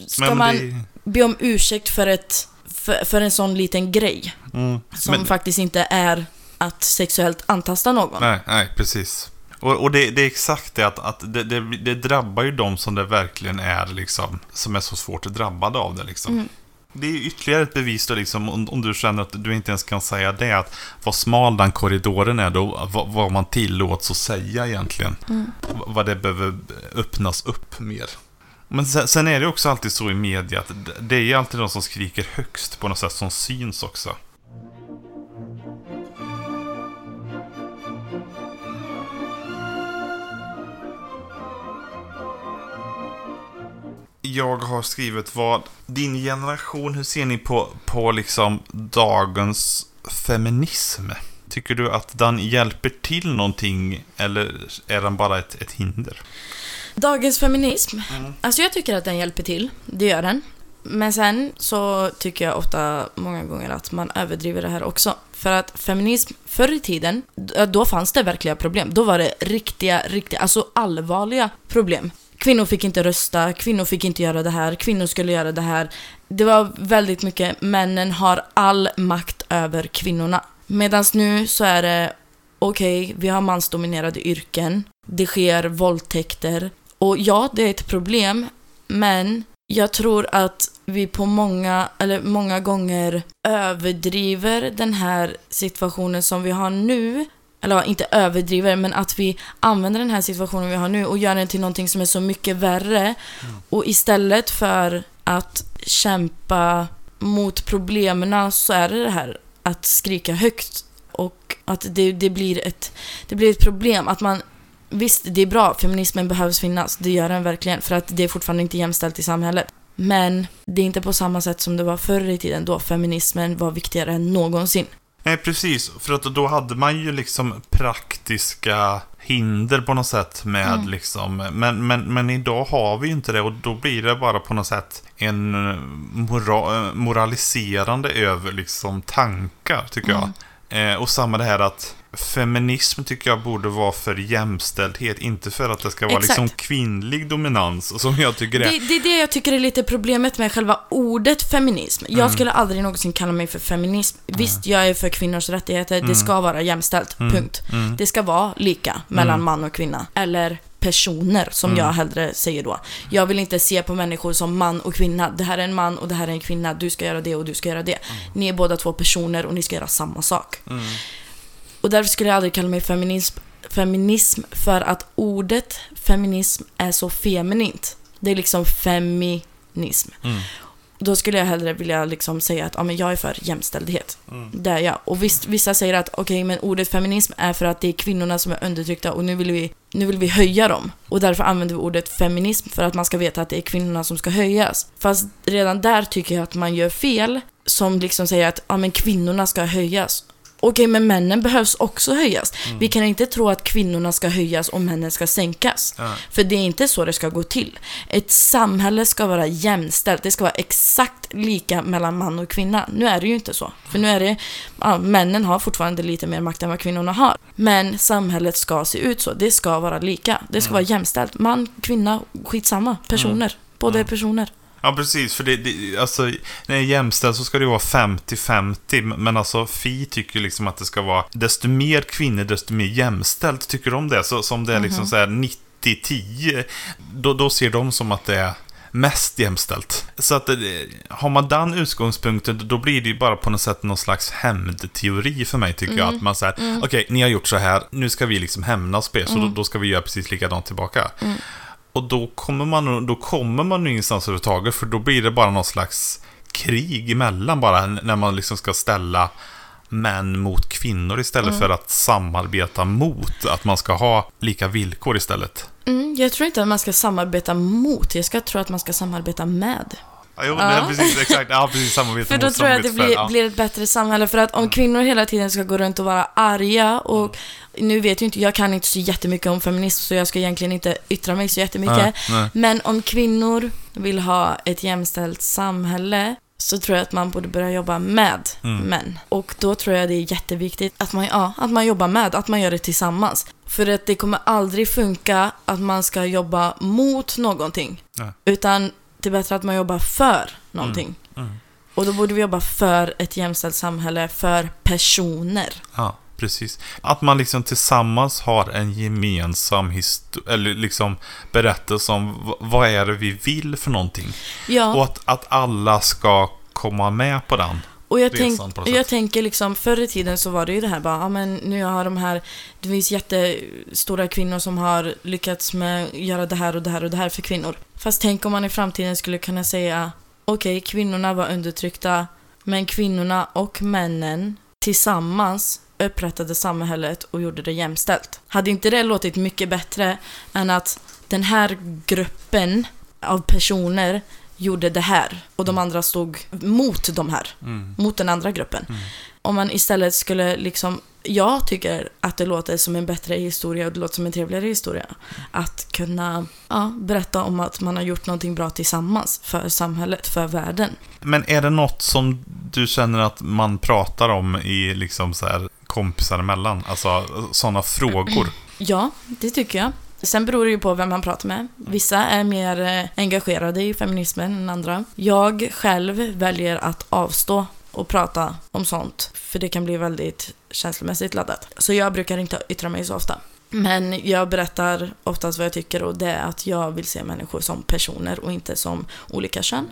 Ska Men man det- be om ursäkt för, ett, för, för en sån liten grej Mm. som Men- faktiskt inte är att sexuellt antasta någon? Nej, nej, precis. Och, och det, det är exakt det att, att det, det, det drabbar ju de som det verkligen är liksom, som är så svårt drabbade av det liksom. Mm. Det är ytterligare ett bevis då liksom, om, om du känner att du inte ens kan säga det, att vad smal den korridoren är då, vad, vad man tillåts att säga egentligen. Mm. Vad det behöver öppnas upp mer. Men sen, sen är det också alltid så i media att det- är alltid de som skriker högst på något sätt som syns också. Jag har skrivit vad din generation, hur ser ni på, på liksom dagens feminism? Tycker du att den hjälper till någonting eller är den bara ett, ett hinder? Dagens feminism. Mm. Alltså jag tycker att den hjälper till. Det gör den. Men sen så tycker jag ofta, många gånger, att man överdriver det här också. För att feminism, förr i tiden, då fanns det verkliga problem. Då var det riktiga, riktiga, alltså allvarliga problem. Kvinnor fick inte rösta, kvinnor fick inte göra det här, kvinnor skulle göra det här. Det var väldigt mycket, männen har all makt över kvinnorna. Medan nu så är det, okej, vi har mansdominerade yrken, det sker våldtäkter. Och ja, det är ett problem, men jag tror att vi på många, eller många gånger överdriver den här situationen som vi har nu. Eller inte överdriver, men att vi använder den här situationen vi har nu och gör den till någonting som är så mycket värre. Och istället för att kämpa mot problemen så är det det här att skrika högt och att det, det, blir ett, det blir ett problem. Att man Visst, det är bra. Feminismen behövs finnas. Det gör den verkligen. För att det är fortfarande inte jämställt i samhället. Men det är inte på samma sätt som det var förr i tiden då feminismen var viktigare än någonsin. Nej, precis. För att då hade man ju liksom praktiska hinder på något sätt med Mm. liksom... Men, men, men idag har vi ju inte det och då blir det bara på något sätt en eh, mora, eh, moraliserande över liksom tankar, tycker Mm. jag. Eh, och samma det här att feminism tycker jag borde vara för jämställdhet, inte för att det ska vara Exakt. liksom kvinnlig dominans, som jag tycker är... Det, det är det jag tycker är lite problemet med själva ordet feminism. Jag Mm. skulle aldrig någonsin kalla mig för feminism. Visst, jag är för kvinnors rättigheter. Det ska vara jämställt. Mm. Punkt. Mm. Det ska vara lika mellan Mm. man och kvinna. Eller personer, som Mm. jag hellre säger då. Jag vill inte se på människor som man och kvinna. Det här är en man och det här är en kvinna. Du ska göra det och du ska göra det. Ni är båda två personer och ni ska göra samma sak. Mm. Och därför skulle jag aldrig kalla mig feminism, feminism för att ordet feminism är så feminint. Det är liksom feminism. Mm. Då skulle jag hellre vilja liksom säga att ja, men jag är för jämställdhet. Mm. Det är jag. Och visst, vissa säger att okej, men ordet feminism är för att det är kvinnorna som är undertryckta och nu vill, vi, nu vill vi höja dem. Och därför använder vi ordet feminism för att man ska veta att det är kvinnorna som ska höjas. Fast redan där tycker jag att man gör fel som liksom säger att ja, men kvinnorna ska höjas. Okej, men männen behövs också höjas. Vi kan inte tro att kvinnorna ska höjas och männen ska sänkas. Ja. För det är inte så det ska gå till. Ett samhälle ska vara jämställt. Det ska vara exakt lika mellan man och kvinna. Nu är det ju inte så. För nu är det, ja, männen har fortfarande lite mer makt än vad kvinnorna har. Men samhället ska se ut så. Det ska vara lika. Det ska vara jämställt. Man, kvinna, skitsamma. Personer. Båda är personer. Ja, precis. För det, det, alltså, när det är jämställt så ska det vara 50-50. Men alltså, Fi tycker liksom att det ska vara desto mer kvinnor, desto mer jämställt. Tycker de det? Så, som det är liksom så här 90-10. Då, då ser de som att det är mest jämställt. Så att eh, har man den utgångspunkten, då blir det ju bara på något sätt någon slags hämndteori för mig, tycker jag. Att man säger, okej, ni har gjort så här, nu ska vi liksom hämnas på er, så då, då ska vi göra precis likadant tillbaka. Och då kommer man då kommer man ingenstans överhuvudtaget, för då blir det bara någon slags krig emellan bara, när man liksom ska ställa män mot kvinnor istället för att samarbeta mot att man ska ha lika villkor istället. Mm, jag tror inte att man ska samarbeta mot. Jag ska tro att man ska samarbeta med. Ja, jo, Ja. det är precis, exakt. Ja, precis, samarbete För då tror jag att det blir, ja. blir ett bättre samhälle. För att om kvinnor hela tiden ska gå runt och vara arga och nu vet ju inte, jag kan inte så jättemycket om feminism så jag ska egentligen inte yttra mig så jättemycket. Nej, nej. Men om kvinnor vill ha ett jämställt samhälle så tror jag att man borde börja jobba med Mm. män. Och då tror jag det är jätteviktigt att man, ja, att man jobbar med, att man gör det tillsammans. För att det kommer aldrig funka att man ska jobba mot någonting. Nej. Utan det är bättre att man jobbar för någonting. Mm. Och då borde vi jobba för ett jämställt samhälle, för personer. Ja, precis. Att man liksom tillsammans har en gemensam historia, eller liksom berättelse om vad är det vi vill för någonting. Ja, Och att, att alla ska komma med på den. Och jag, tänk, jag tänker liksom, förr i tiden så var det ju det här bara, ja men nu har de här, det finns jättestora kvinnor som har lyckats med att göra det här och det här och det här för kvinnor. Fast tänk om man i framtiden skulle kunna säga, okej, kvinnorna var undertryckta, men kvinnorna och männen tillsammans upprättade samhället och gjorde det jämställt. Hade inte det låtit mycket bättre än att den här gruppen av personer gjorde det här och de andra stod mot de här, Mm. mot den andra gruppen. Om man istället skulle liksom, jag tycker att det låter som en bättre historia och det låter som en trevligare historia. Att kunna ja, berätta om att man har gjort någonting bra tillsammans för samhället, för världen. Men är det något som du känner att man pratar om i liksom så här kompisar emellan? Alltså sådana frågor? Ja, det tycker jag. Sen beror det ju på vem man pratar med. Vissa är mer eh, engagerade i feminismen än andra. Jag själv väljer att avstå och prata om sånt, för det kan bli väldigt känslomässigt laddat. Så jag brukar inte yttra mig så ofta. Men jag berättar oftast vad jag tycker och det är att jag vill se människor som personer och inte som olika kön.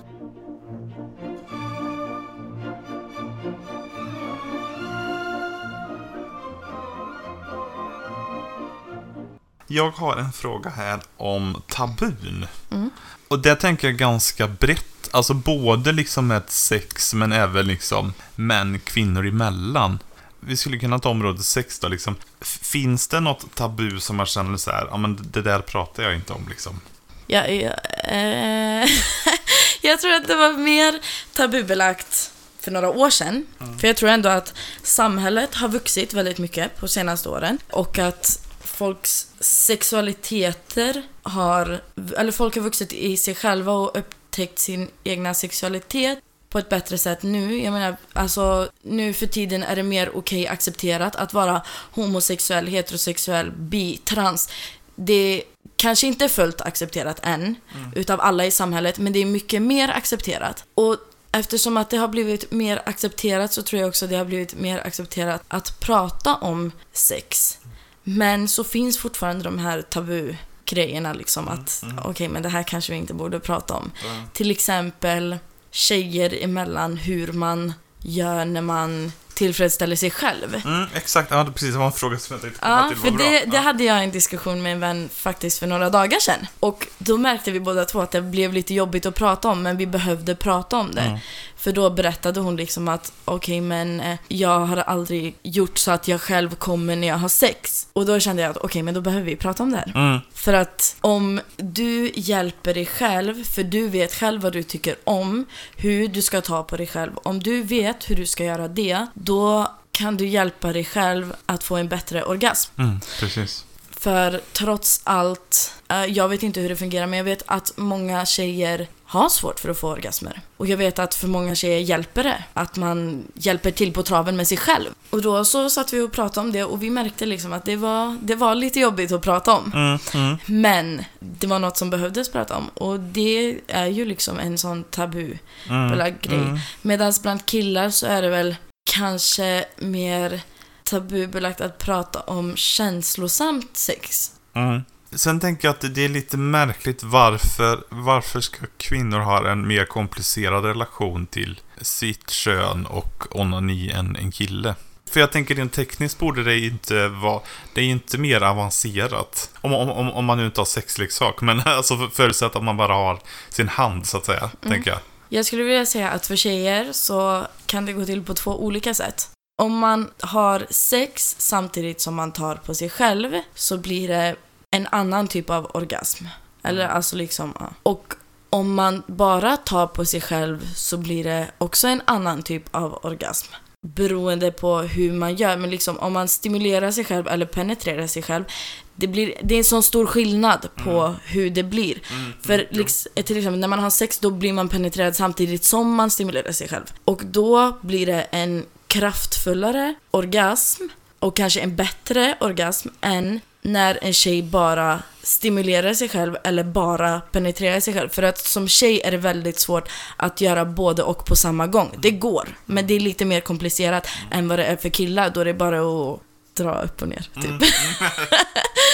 Jag har en fråga här om tabun. Mm. Och det tänker jag ganska brett. Alltså både liksom med sex men även liksom män, kvinnor emellan. Vi skulle kunna ta område sex då liksom. Finns det något tabu som man känner så här, ja men det där pratar jag inte om liksom. Ja, jag, eh, jag tror att det var mer tabubelagt för några år sedan. För jag tror ändå att samhället har vuxit väldigt mycket på senaste åren. Och att folks sexualiteter har, eller folk har vuxit i sig själva och upptäckt sin egna sexualitet på ett bättre sätt nu. Jag menar, alltså nu för tiden är det mer okej accepterat att vara homosexuell, heterosexuell, bi, trans. Det kanske inte är fullt accepterat än utav alla i samhället, men det är mycket mer accepterat. Och eftersom att det har blivit mer accepterat så tror jag också det har blivit mer accepterat att prata om sex. Men så finns fortfarande de här tabu-grejerna liksom att okej, men det här kanske vi inte borde prata om. Till exempel tjejer emellan hur man gör när man tillfredsställer sig själv. Mm, exakt, ja det precis, det var en fråga som jag tänkte komma Ja, till. för det, det ja. hade jag en diskussion med en vän faktiskt för några dagar sedan. Och då märkte vi båda två att det blev lite jobbigt att prata om, men vi behövde prata om det. Mm. För då berättade hon liksom att okej, men eh, jag har aldrig gjort så att jag själv kommer när jag har sex. Och då kände jag att okej, men då behöver vi prata om det här. Mm, För att om du hjälper dig själv, för du vet själv vad du tycker om, hur du ska ta på dig själv. Om du vet hur du ska göra det, då kan du hjälpa dig själv att få en bättre orgasm. mm, precis. För trots allt, eh, jag vet inte hur det fungerar, men jag vet att många tjejer har svårt för att få orgasmer. Och jag vet att för många tjejer hjälper det, att man hjälper till på traven med sig själv. Och då så satt vi och pratade om det och vi märkte liksom att det var, det var lite jobbigt att prata om. Mm, mm, Men det var något som behövdes prata om och det är ju liksom en sån tabubelagd mm, grej. mm. Medan bland killar så är det väl kanske mer tabubelagt att prata om känslosamt sex. Mm. Sen tänker jag att det är lite märkligt varför, varför ska kvinnor ha en mer komplicerad relation till sitt kön och onani än en kille? För jag tänker rent tekniskt borde det inte vara, det är inte mer avancerat. Om, om, om, man nu inte har sexleksak, men alltså för- förutsatt att man bara har sin hand så att säga, tänker jag. Jag skulle vilja säga att för tjejer så kan det gå till på två olika sätt. Om man har sex samtidigt som man tar på sig själv så blir det en annan typ av orgasm. Eller alltså liksom, ja. Och om man bara tar på sig själv så blir det också en annan typ av orgasm. Beroende på hur man gör. Men liksom om man stimulerar sig själv eller penetrerar sig själv. Det, blir, det är en sån stor skillnad på hur det blir. För liksom, till exempel när man har sex då blir man penetrerad samtidigt som man stimulerar sig själv. Och då blir det en kraftfullare orgasm och kanske en bättre orgasm än när en tjej bara stimulerar sig själv eller bara penetrerar sig själv. För att som tjej är det väldigt svårt att göra både och på samma gång. Det går, men det är lite mer komplicerat än vad det är för killar då det är bara att dra upp och ner. Typ.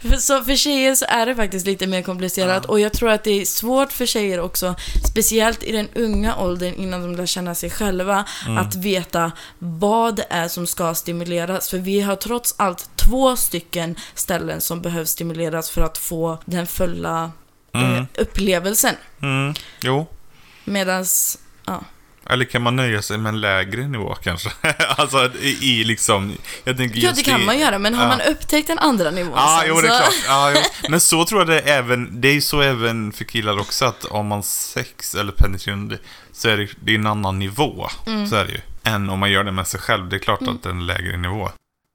För, så för tjejer så är det faktiskt lite mer komplicerat Ja. och jag tror att det är svårt för tjejer också, speciellt i den unga åldern innan de lär känna sig själva, Mm. att veta vad det är som ska stimuleras. För vi har trots allt två stycken ställen som behöver stimuleras för att få den fulla eh, Mm. upplevelsen. Mm. Jo. Medans, Eller kan man nöja sig med en lägre nivå kanske? alltså i, i liksom... Jag tänker ja det kan i, man göra, men har ja. man upptäckt den andra nivån Ja, sen jo, det är klart. Ja. Men så tror jag det är även, det är ju så även för killar också att om man sex eller penetrerande så är det, det är en annan nivå. Mm. Så är det ju. Än om man gör det med sig själv. Det är klart att det är en lägre nivå.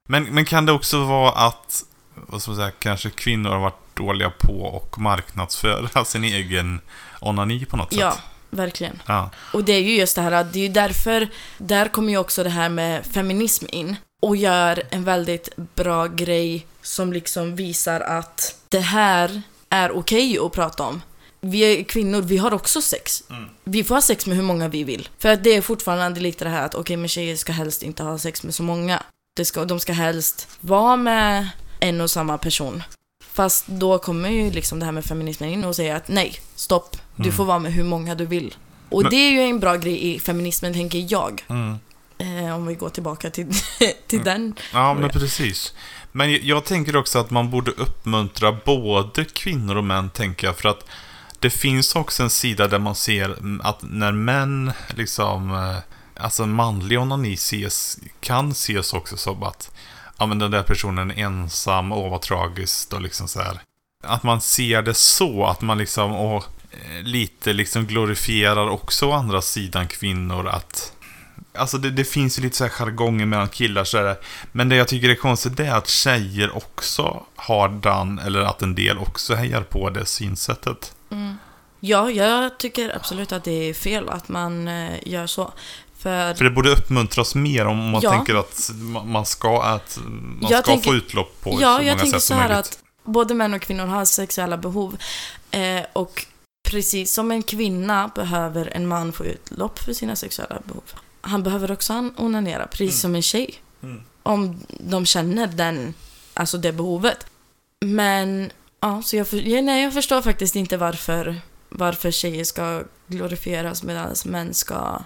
Men, men kan det också vara att, vad ska man säga, kanske kvinnor har varit dåliga på att marknadsföra sin egen onani på något Ja, sätt? Verkligen. Ja. Och det är ju just det här det är ju därför, där kommer ju också det här med feminism in. Och gör en väldigt bra grej som liksom visar att det här är okej att prata om. Vi är kvinnor, vi har också sex. Vi får ha sex med hur många vi vill. För att det är fortfarande lite det här att okej, men tjejer ska helst inte ha sex med så många. Det ska, de ska helst vara med en och samma person. Fast då kommer ju liksom det här med feminismen in och säger att nej, stopp. Du Mm. får vara med hur många du vill. Och Men- det är ju en bra grej i feminismen, tänker jag. Mm. Eh, om vi går tillbaka till, till den. Ja, men precis. Men jag, jag tänker också att man borde uppmuntra både kvinnor och män, tänker jag. För att det finns också en sida där man ser mm, att när män, liksom, eh, alltså manlig onani ses, kan ses också som att, ja men den där personen är ensam, åh vad tragiskt och liksom så här. Att man ser det så, att man liksom, och eh, lite liksom glorifierar också å andra sidan kvinnor att Alltså det, det finns ju lite så här jargonger mellan killar så det. Men det jag tycker är konstigt det är att tjejer också har den, eller att en del också hejar på det synsättet. Ja, jag tycker absolut att det är fel att man eh, gör så. För För det borde uppmuntras mer om man Ja. tänker att ma- man ska, att man Jag ska tänker- få utlopp på ja, så jag många tänker sätt så som här möjligt. att både män och kvinnor har sexuella behov. Eh, och precis som en kvinna behöver en man få utlopp för sina sexuella behov. Han behöver också an- onanera, precis som en tjej. Mm. Om de känner den, alltså det behovet. Men, ja, så jag, nej, jag förstår faktiskt inte varför, varför tjejer ska glorifieras medan män ska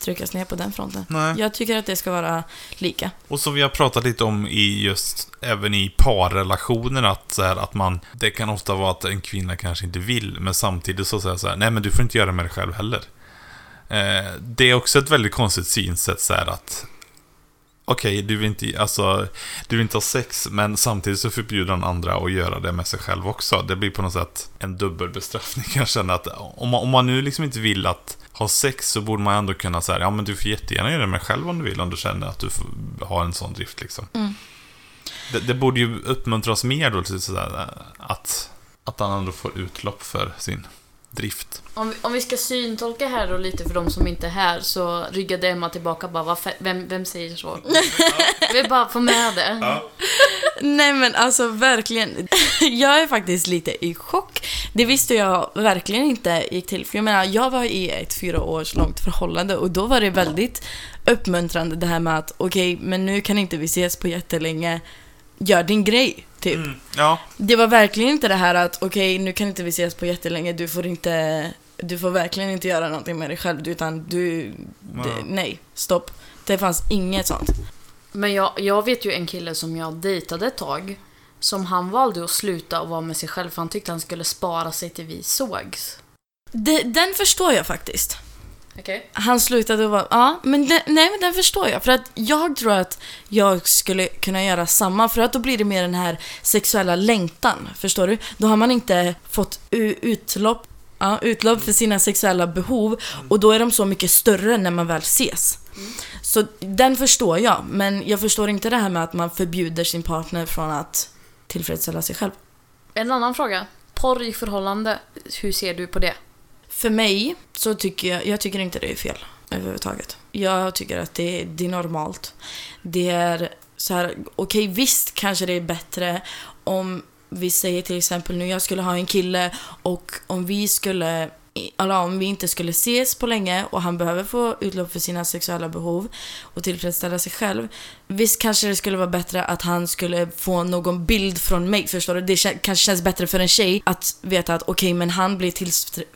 tryckas ner på den fronten. Nej. Jag tycker att det ska vara lika. Och som vi har pratat lite om i just, även i parrelationer, att, så här, att man, det kan ofta vara att en kvinna kanske inte vill, men samtidigt så säger så här, nej men du får inte göra med dig själv heller. Eh, det är också ett väldigt konstigt synsätt så här att, okej, du vill inte, alltså, du vill inte ha sex, men samtidigt så förbjuder den andra att göra det med sig själv också. Det blir på något sätt en dubbelbestraffning kan jag känna att, om man, om man nu liksom inte vill att ha sex så borde man ändå kunna säga, ja men du får jättegärna göra det med själv om du vill, om du känner att du har en sån drift liksom. Mm. Det, det borde ju uppmuntras mer då till sådär att, att han ändå får utlopp för sin drift. Om vi, om vi ska syntolka här då lite för de som inte är här så ryggade Emma tillbaka bara, "Vad fe- vem, vem säger så? Jag vill bara få med det. Nej men alltså verkligen. Jag är faktiskt lite i chock. Det visste jag verkligen inte gick till. För jag menar, jag var i ett fyra års långt förhållande och då var det väldigt uppmuntrande det här med att okej, men nu kan inte vi ses på jättelänge. Gör din grej, typ. Mm. Ja, Det var verkligen inte det här att okej, nu kan inte vi ses på jättelänge. Du får inte... Du får verkligen inte göra någonting med dig själv, utan du... Det, Ja. nej, stopp. Det fanns inget sånt. Men jag, jag vet ju en kille som jag dejtade ett tag. Som han valde att sluta och vara med sig själv för han tyckte han skulle spara sig till vi sågs. Det, den förstår jag faktiskt. Okej. Han slutade och var, ja, men den, nej men den förstår jag. För att jag tror att jag skulle kunna göra samma. För att då blir det mer den här sexuella längtan, förstår du? Då har man inte fått utlopp, ja, utlopp för sina sexuella behov. Och då är de så mycket större när man väl ses. Så den förstår jag, men jag förstår inte det här med att man förbjuder sin partner från att tillfredsställa sig själv. En annan fråga. Porr i förhållande, hur ser du på det? För mig så tycker jag, jag tycker inte det är fel överhuvudtaget. Jag tycker att det, det är normalt. Det är så här, okej visst kanske det är bättre om vi säger till exempel nu jag skulle ha en kille och om vi skulle eller om vi inte skulle ses på länge och han behöver få utlopp för sina sexuella behov och tillfredsställa sig själv. Visst kanske det skulle vara bättre att han skulle få någon bild från mig, förstår du? Det kanske känns bättre för en tjej att veta att okej, men han blir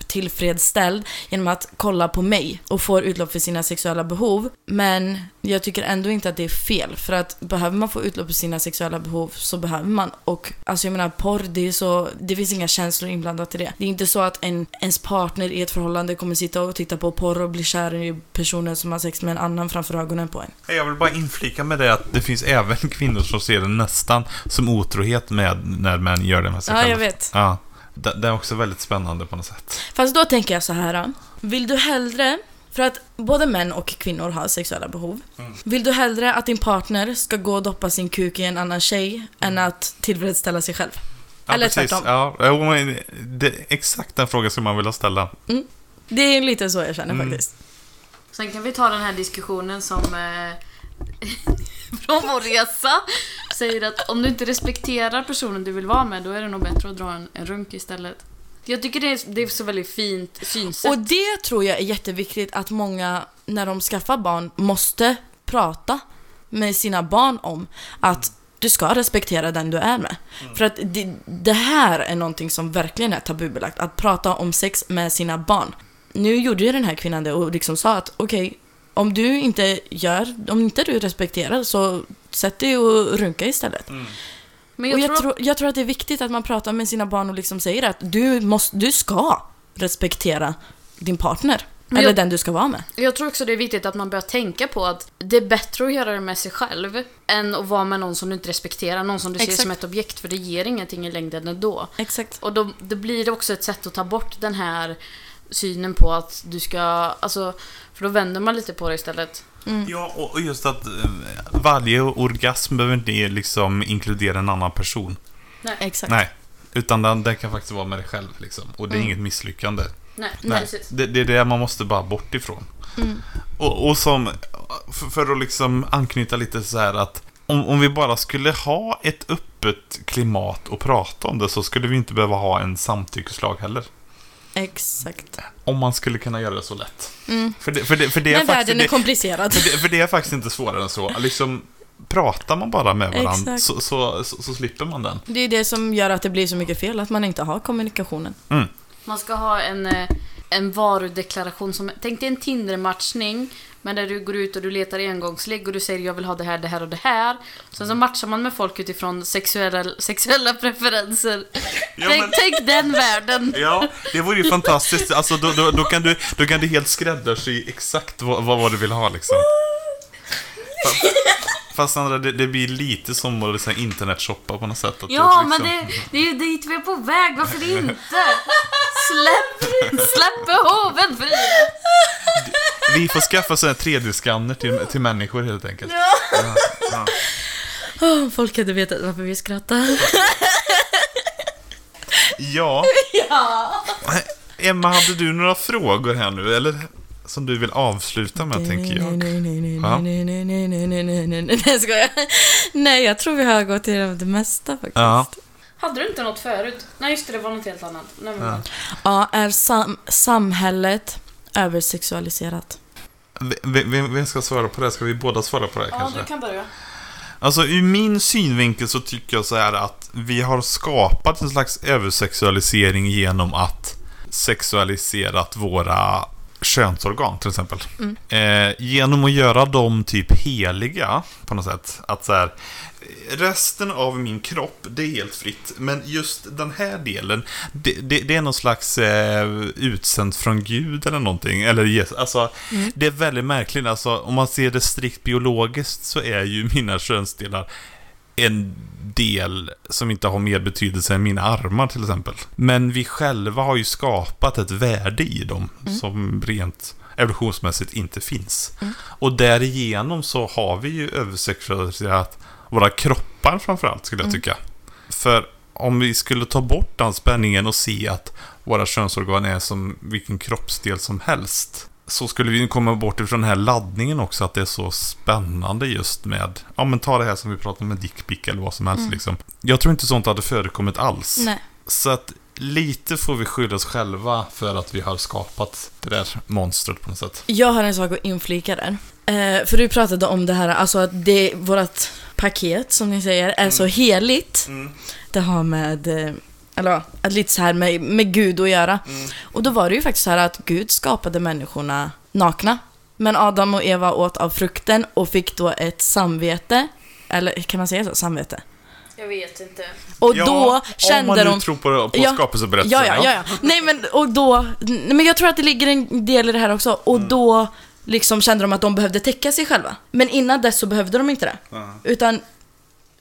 tillfredsställd genom att kolla på mig och får utlopp för sina sexuella behov. Men jag tycker ändå inte att det är fel, för att behöver man få utlopp för sina sexuella behov så behöver man. Och alltså jag menar, porr, det är så, det finns inga känslor inblandat i det. Det är inte så att en, ens partner i ett förhållande kommer sitta och titta på porr och bli kär i personen som har sex med en annan framför ögonen på en. Jag vill bara inflika med det att det finns även kvinnor som ser det nästan som otrohet med när män gör det med sig Ja, jag själva. vet. Ja. Det, det är också väldigt spännande på något sätt. Fast då tänker jag så här. Vill du hellre, för att både män och kvinnor har sexuella behov. Vill du hellre att din partner ska gå och doppa sin kuk i en annan tjej än att tillfredsställa sig själv? Ja, Eller precis. tvärtom. Ja, det är exakt den frågan som man vill ställa. Det är lite så jag känner Mm. faktiskt. Sen kan vi ta den här diskussionen som eh, från vår resa säger att om du inte respekterar personen du vill vara med då är det nog bättre att dra en, en runk istället. Jag tycker det är, det är så väldigt fint synsätt. Och det tror jag är jätteviktigt att många, när de skaffar barn, måste prata med sina barn om. Att du ska respektera den du är med. För att det, det här är någonting som verkligen är tabubelagt. Att prata om sex med sina barn. Nu gjorde ju den här kvinnan det och liksom sa att okej, om du inte gör, om inte du respekterar så sätt dig och runka istället. Men och jag, jag, tror, tror, jag tror att det är viktigt att man pratar med sina barn och liksom säger att du, måste, du ska respektera din partner. Eller jag- den du ska vara med. jag tror också det är viktigt att man börjar tänka på att det är bättre att göra det med sig själv än att vara med någon som du inte respekterar, någon som du ser Exakt. som ett objekt, för det ger ingenting i längden ändå. Exakt. Och då, då blir det också ett sätt att ta bort den här synen på att du ska, alltså, för då vänder man lite på det istället. Ja, och just att eh, varje orgasm behöver inte liksom inkludera en annan person. Exakt. Nej. Utan den, den kan faktiskt vara med dig själv liksom. Och det är inget misslyckande. Nej, Nej, precis. det, det är det man måste bara bort ifrån. Och, och som, för, för att liksom anknyta lite så här att om, om vi bara skulle ha ett öppet klimat och prata om det så skulle vi inte behöva ha en samtyckeslag heller. Exakt. Om man skulle kunna göra det så lätt. För, det, för, det, för, det är Men världen är komplicerad. för, det, för det är faktiskt inte svårare än så. Liksom, pratar man bara med varandra så, så, så, så slipper man den. Det är det som gör att det blir så mycket fel, att man inte har kommunikationen. Mm. Man ska ha en, eh, en varudeklaration som, tänk dig en Tinder-matchning, men där du går ut och du letar engångsligg och du säger jag vill ha det här, det här och det här. Sen så matchar man med folk utifrån sexuella, sexuella preferenser. Ja, tänk, men- tänk den världen! Ja, det vore ju fantastiskt. Alltså, då, då, då, kan du, då kan du helt skräddarsy exakt vad, vad, vad du vill ha liksom. Fa- Fast Sandra, det, det blir lite som att liksom, internetshoppa på något sätt. Att Ja, du men liksom- det, det är ju dit vi är på väg, varför inte? Släpp, släpp behoven fria! Vi får skaffa sådana 3D-skanner till, till människor helt enkelt. Ja, ja. Åh, folk hade vetat varför vi skrattar. ja. Emma, hade du några frågor här nu? Eller som du vill avsluta med, tänker jag. Nej, nej, nej, nej, nej, nej, nej, nej, nej, nej, nej, nej, ska jag? Nej, jag tror vi har gått igenom det mesta faktiskt. Ja. Hade du inte något förut? Nej, just det, det var något helt annat. Nej, men, Ja. Ja, är sam samhället översexualiserat? Vem, vem ska svara på det? Ska vi båda svara på det ja, kanske? du kan börja. Alltså ur min synvinkel så tycker jag så här att vi har skapat en slags översexualisering genom att sexualiserat våra könsorgan till exempel. Eh, genom att göra dem typ heliga på något sätt. Att så här, resten av min kropp, det är helt fritt. Men just den här delen, det, det, det är någon slags eh, utsänt från Gud eller någonting. Eller Jesus. Alltså, det är väldigt märkligt. Alltså, om man ser det strikt biologiskt så är ju mina könsdelar en del som inte har mer betydelse än mina armar till exempel. Men vi själva har ju skapat ett värde i dem som rent evolutionsmässigt inte finns. Och därigenom så har vi ju översexualiserat våra kroppar framförallt skulle jag tycka. För om vi skulle ta bort den spänningen och se att våra könsorgan är som vilken kroppsdel som helst. Så skulle vi komma bort ifrån den här laddningen också, att det är så spännande just med, ja men ta det här som vi pratade med dickpic eller vad som helst liksom. Jag tror inte sånt hade förekommit alls. Nej. Så att lite får vi skylla oss själva för att vi har skapat det där monstret på något sätt. Jag har en sak att inflika där. Eh, för du pratade om det här, alltså att det, vårt paket, som ni säger, är så heligt. Det har med, eh, eller att lite så här med, med Gud att göra. Och då var det ju faktiskt så här att Gud skapade människorna nakna. Men Adam och Eva åt av frukten och fick då ett samvete. Eller kan man säga så? Samvete. Jag vet inte. Och Ja, då om kände man nu de... tror på, på Ja. skapelseberättelsen. Ja, ja, ja, ja. Nej men och då, nej, men jag tror att det ligger en del i det här också. Och Mm. då liksom kände de att de behövde täcka sig själva. Men innan dess så behövde de inte det. Ja. Utan,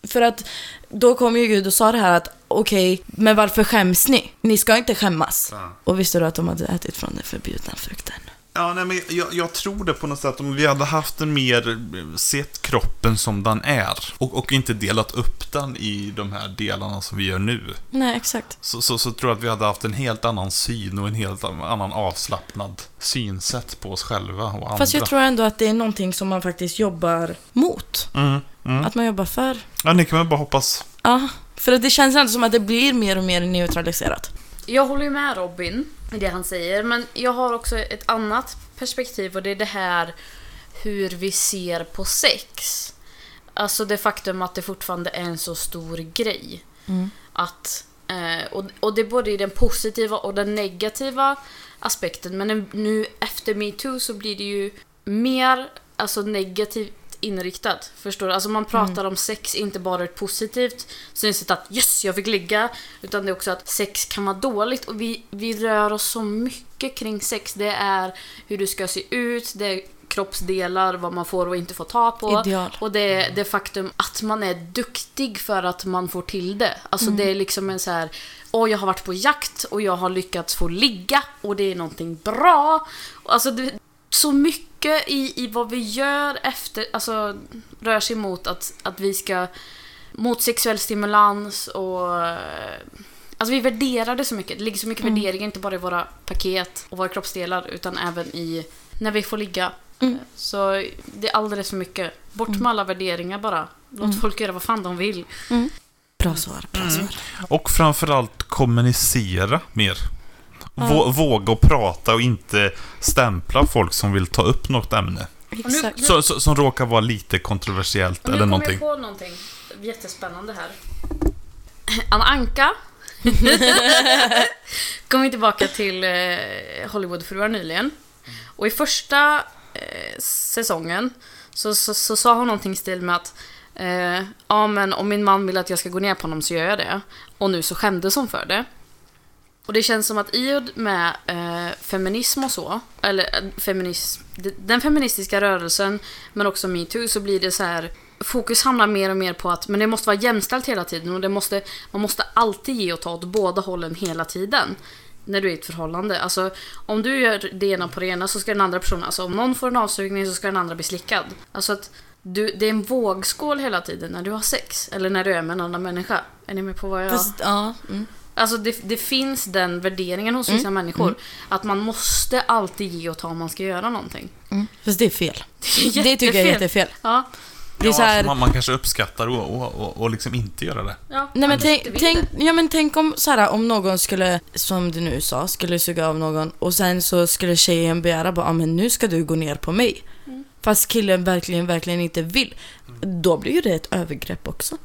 för att då kom ju Gud och sa det här att okej, men varför skäms ni? Ni ska inte skämmas. Ja. Och visste du att de hade ätit från den förbjudna frukten? Ja, nej, men jag, jag tror det på något sätt. Om vi hade haft en mer, eh, sett kroppen som den är och, och inte delat upp den i de här delarna som vi gör nu. Nej, exakt. Så, så, så tror jag att vi hade haft en helt annan syn och en helt annan avslappnad synsätt på oss själva och andra. Fast jag tror ändå att det är någonting som man faktiskt jobbar mot. Mm, mm. Att man jobbar för. Ja, ni kan väl bara hoppas. Ja, för att det känns ändå som att det blir mer och mer neutraliserat. Jag håller ju med Robin i det han säger, men jag har också ett annat perspektiv och det är det här hur vi ser på sex. Alltså det faktum att det fortfarande är en så stor grej. Att, eh, och, och det är både i den positiva och den negativa aspekten. Men nu- efter metoo så blir det ju mer alltså, negativt inriktat. Förstår du? Alltså man pratar om sex inte bara ett positivt synsätt att yes, jag fick ligga. Utan det är också att sex kan vara dåligt. Och vi, vi rör oss så mycket kring sex. Det är hur du ska se ut, det är kroppsdelar, vad man får och inte får ta på. Ideal. Och det är det faktum att man är duktig för att man får till det. Alltså Mm. det är liksom en så här, åh jag har varit på jakt och jag har lyckats få ligga och det är någonting bra. Alltså det, så mycket i, i vad vi gör efter, alltså rör sig mot att, att vi ska, mot sexuell stimulans och eh, Alltså vi värderar det så mycket. Det ligger så mycket värderingar, inte bara i våra paket och våra kroppsdelar, utan även i när vi får ligga. Mm. Så det är alldeles för mycket. Bort med alla värderingar bara. Låt folk göra vad fan de vill. Bra svar, bra Mm. svar. Och framförallt kommunicera mer. Vå, Våga och prata och inte stämpla folk som vill ta upp något ämne. Exakt. Så, så, som råkar vara lite kontroversiellt Och nu eller kommer någonting. jag på någonting jättespännande här. Anna Anka kom tillbaka till eh, Hollywoodfruar nyligen. Och i första eh, säsongen så, så, så sa hon någonting i stil med att eh, ja men om min man vill att jag ska gå ner på honom så gör jag det. Och nu så skämdes hon för det. Och det känns som att i och med eh, feminism och så, eller eh, feminism, den feministiska rörelsen, men också metoo, så blir det så här Fokus hamnar mer och mer på att men det måste vara jämställt hela tiden och det måste, man måste alltid ge och ta åt båda hållen hela tiden. När du är i ett förhållande. Alltså, om du gör det ena på det ena så ska den andra personen, alltså om någon får en avsugning så ska den andra bli slickad. Alltså att du, det är en vågskål hela tiden när du har sex, eller när du är med en annan människa. Är ni med på vad jag... Fast, ja. Mm. Alltså det, det finns den värderingen hos vissa människor. Att man måste alltid ge och ta om man ska göra någonting. Mm. Fast det är fel. Det, Det tycker jag är jättefel. Ja, Det är så här, alltså, man, man kanske uppskattar och, och, och, och liksom inte göra det. ja. Nej men tänk, tänk, ja, men tänk om, så här, om någon skulle, som du nu sa, skulle suga av någon och sen så skulle tjejen begära bara, ah, men nu ska du gå ner på mig. Mm. Fast killen verkligen, verkligen inte vill. Då blir ju det ett övergrepp också.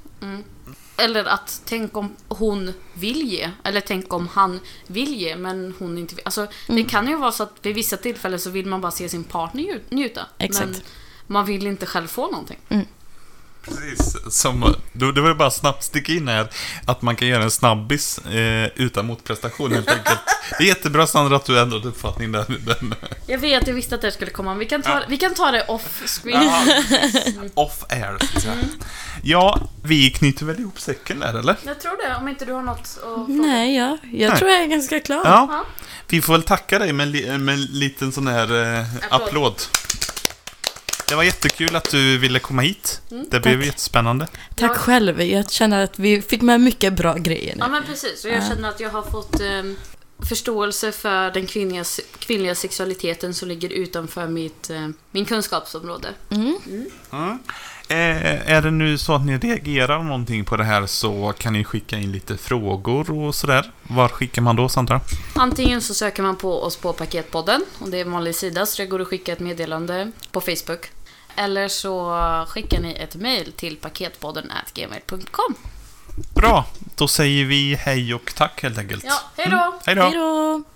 Eller att tänk om hon vill ge. Eller tänk om han vill ge men hon inte vill. Alltså Mm. det kan ju vara så att vid vissa tillfällen så vill man bara se sin partner nju- njuta. Exakt. Men man vill inte själv få någonting. Precis. Som, då, det var ju bara snabbt sticka in här att man kan göra en snabbis eh, utan motprestation helt enkelt. Det är jättebra Sandra att du ändrade uppfattning där. Den, Jag vet, jag visste att det skulle komma. Vi kan ta, vi kan ta det off screen. Ja, off air, säga. Ja, vi knyter väl ihop säcken där, eller? Jag tror det, om inte du har något att fråga. Nej, ja, jag Nej. tror jag är ganska klar. Ja. Ja. Vi får väl tacka dig med med en liten sån här eh, Applåd. applåd. Det var jättekul att du ville komma hit. Mm, det blev tack. jättespännande. Tack Ja. själv, jag känner att vi fick med mycket bra grejer nu. Ja men precis, och jag Ja. känner att jag har fått, ehm, förståelse för den kvinnliga, kvinnliga sexualiteten som ligger utanför mitt, eh, min kunskapsområde. Mm. Mm. Eh, är det nu så att ni reagerar någonting på det här så kan ni skicka in lite frågor och sådär. Var skickar man då, Sandra? Antingen så söker man på oss på Paketpodden, och det är en vanlig sida, så det går att skicka ett meddelande på Facebook. Eller så skickar ni ett mail till paketpodden gmail.com. Bra, då säger vi hej och tack helt enkelt. Ja, hej då! Hej då! Hej då!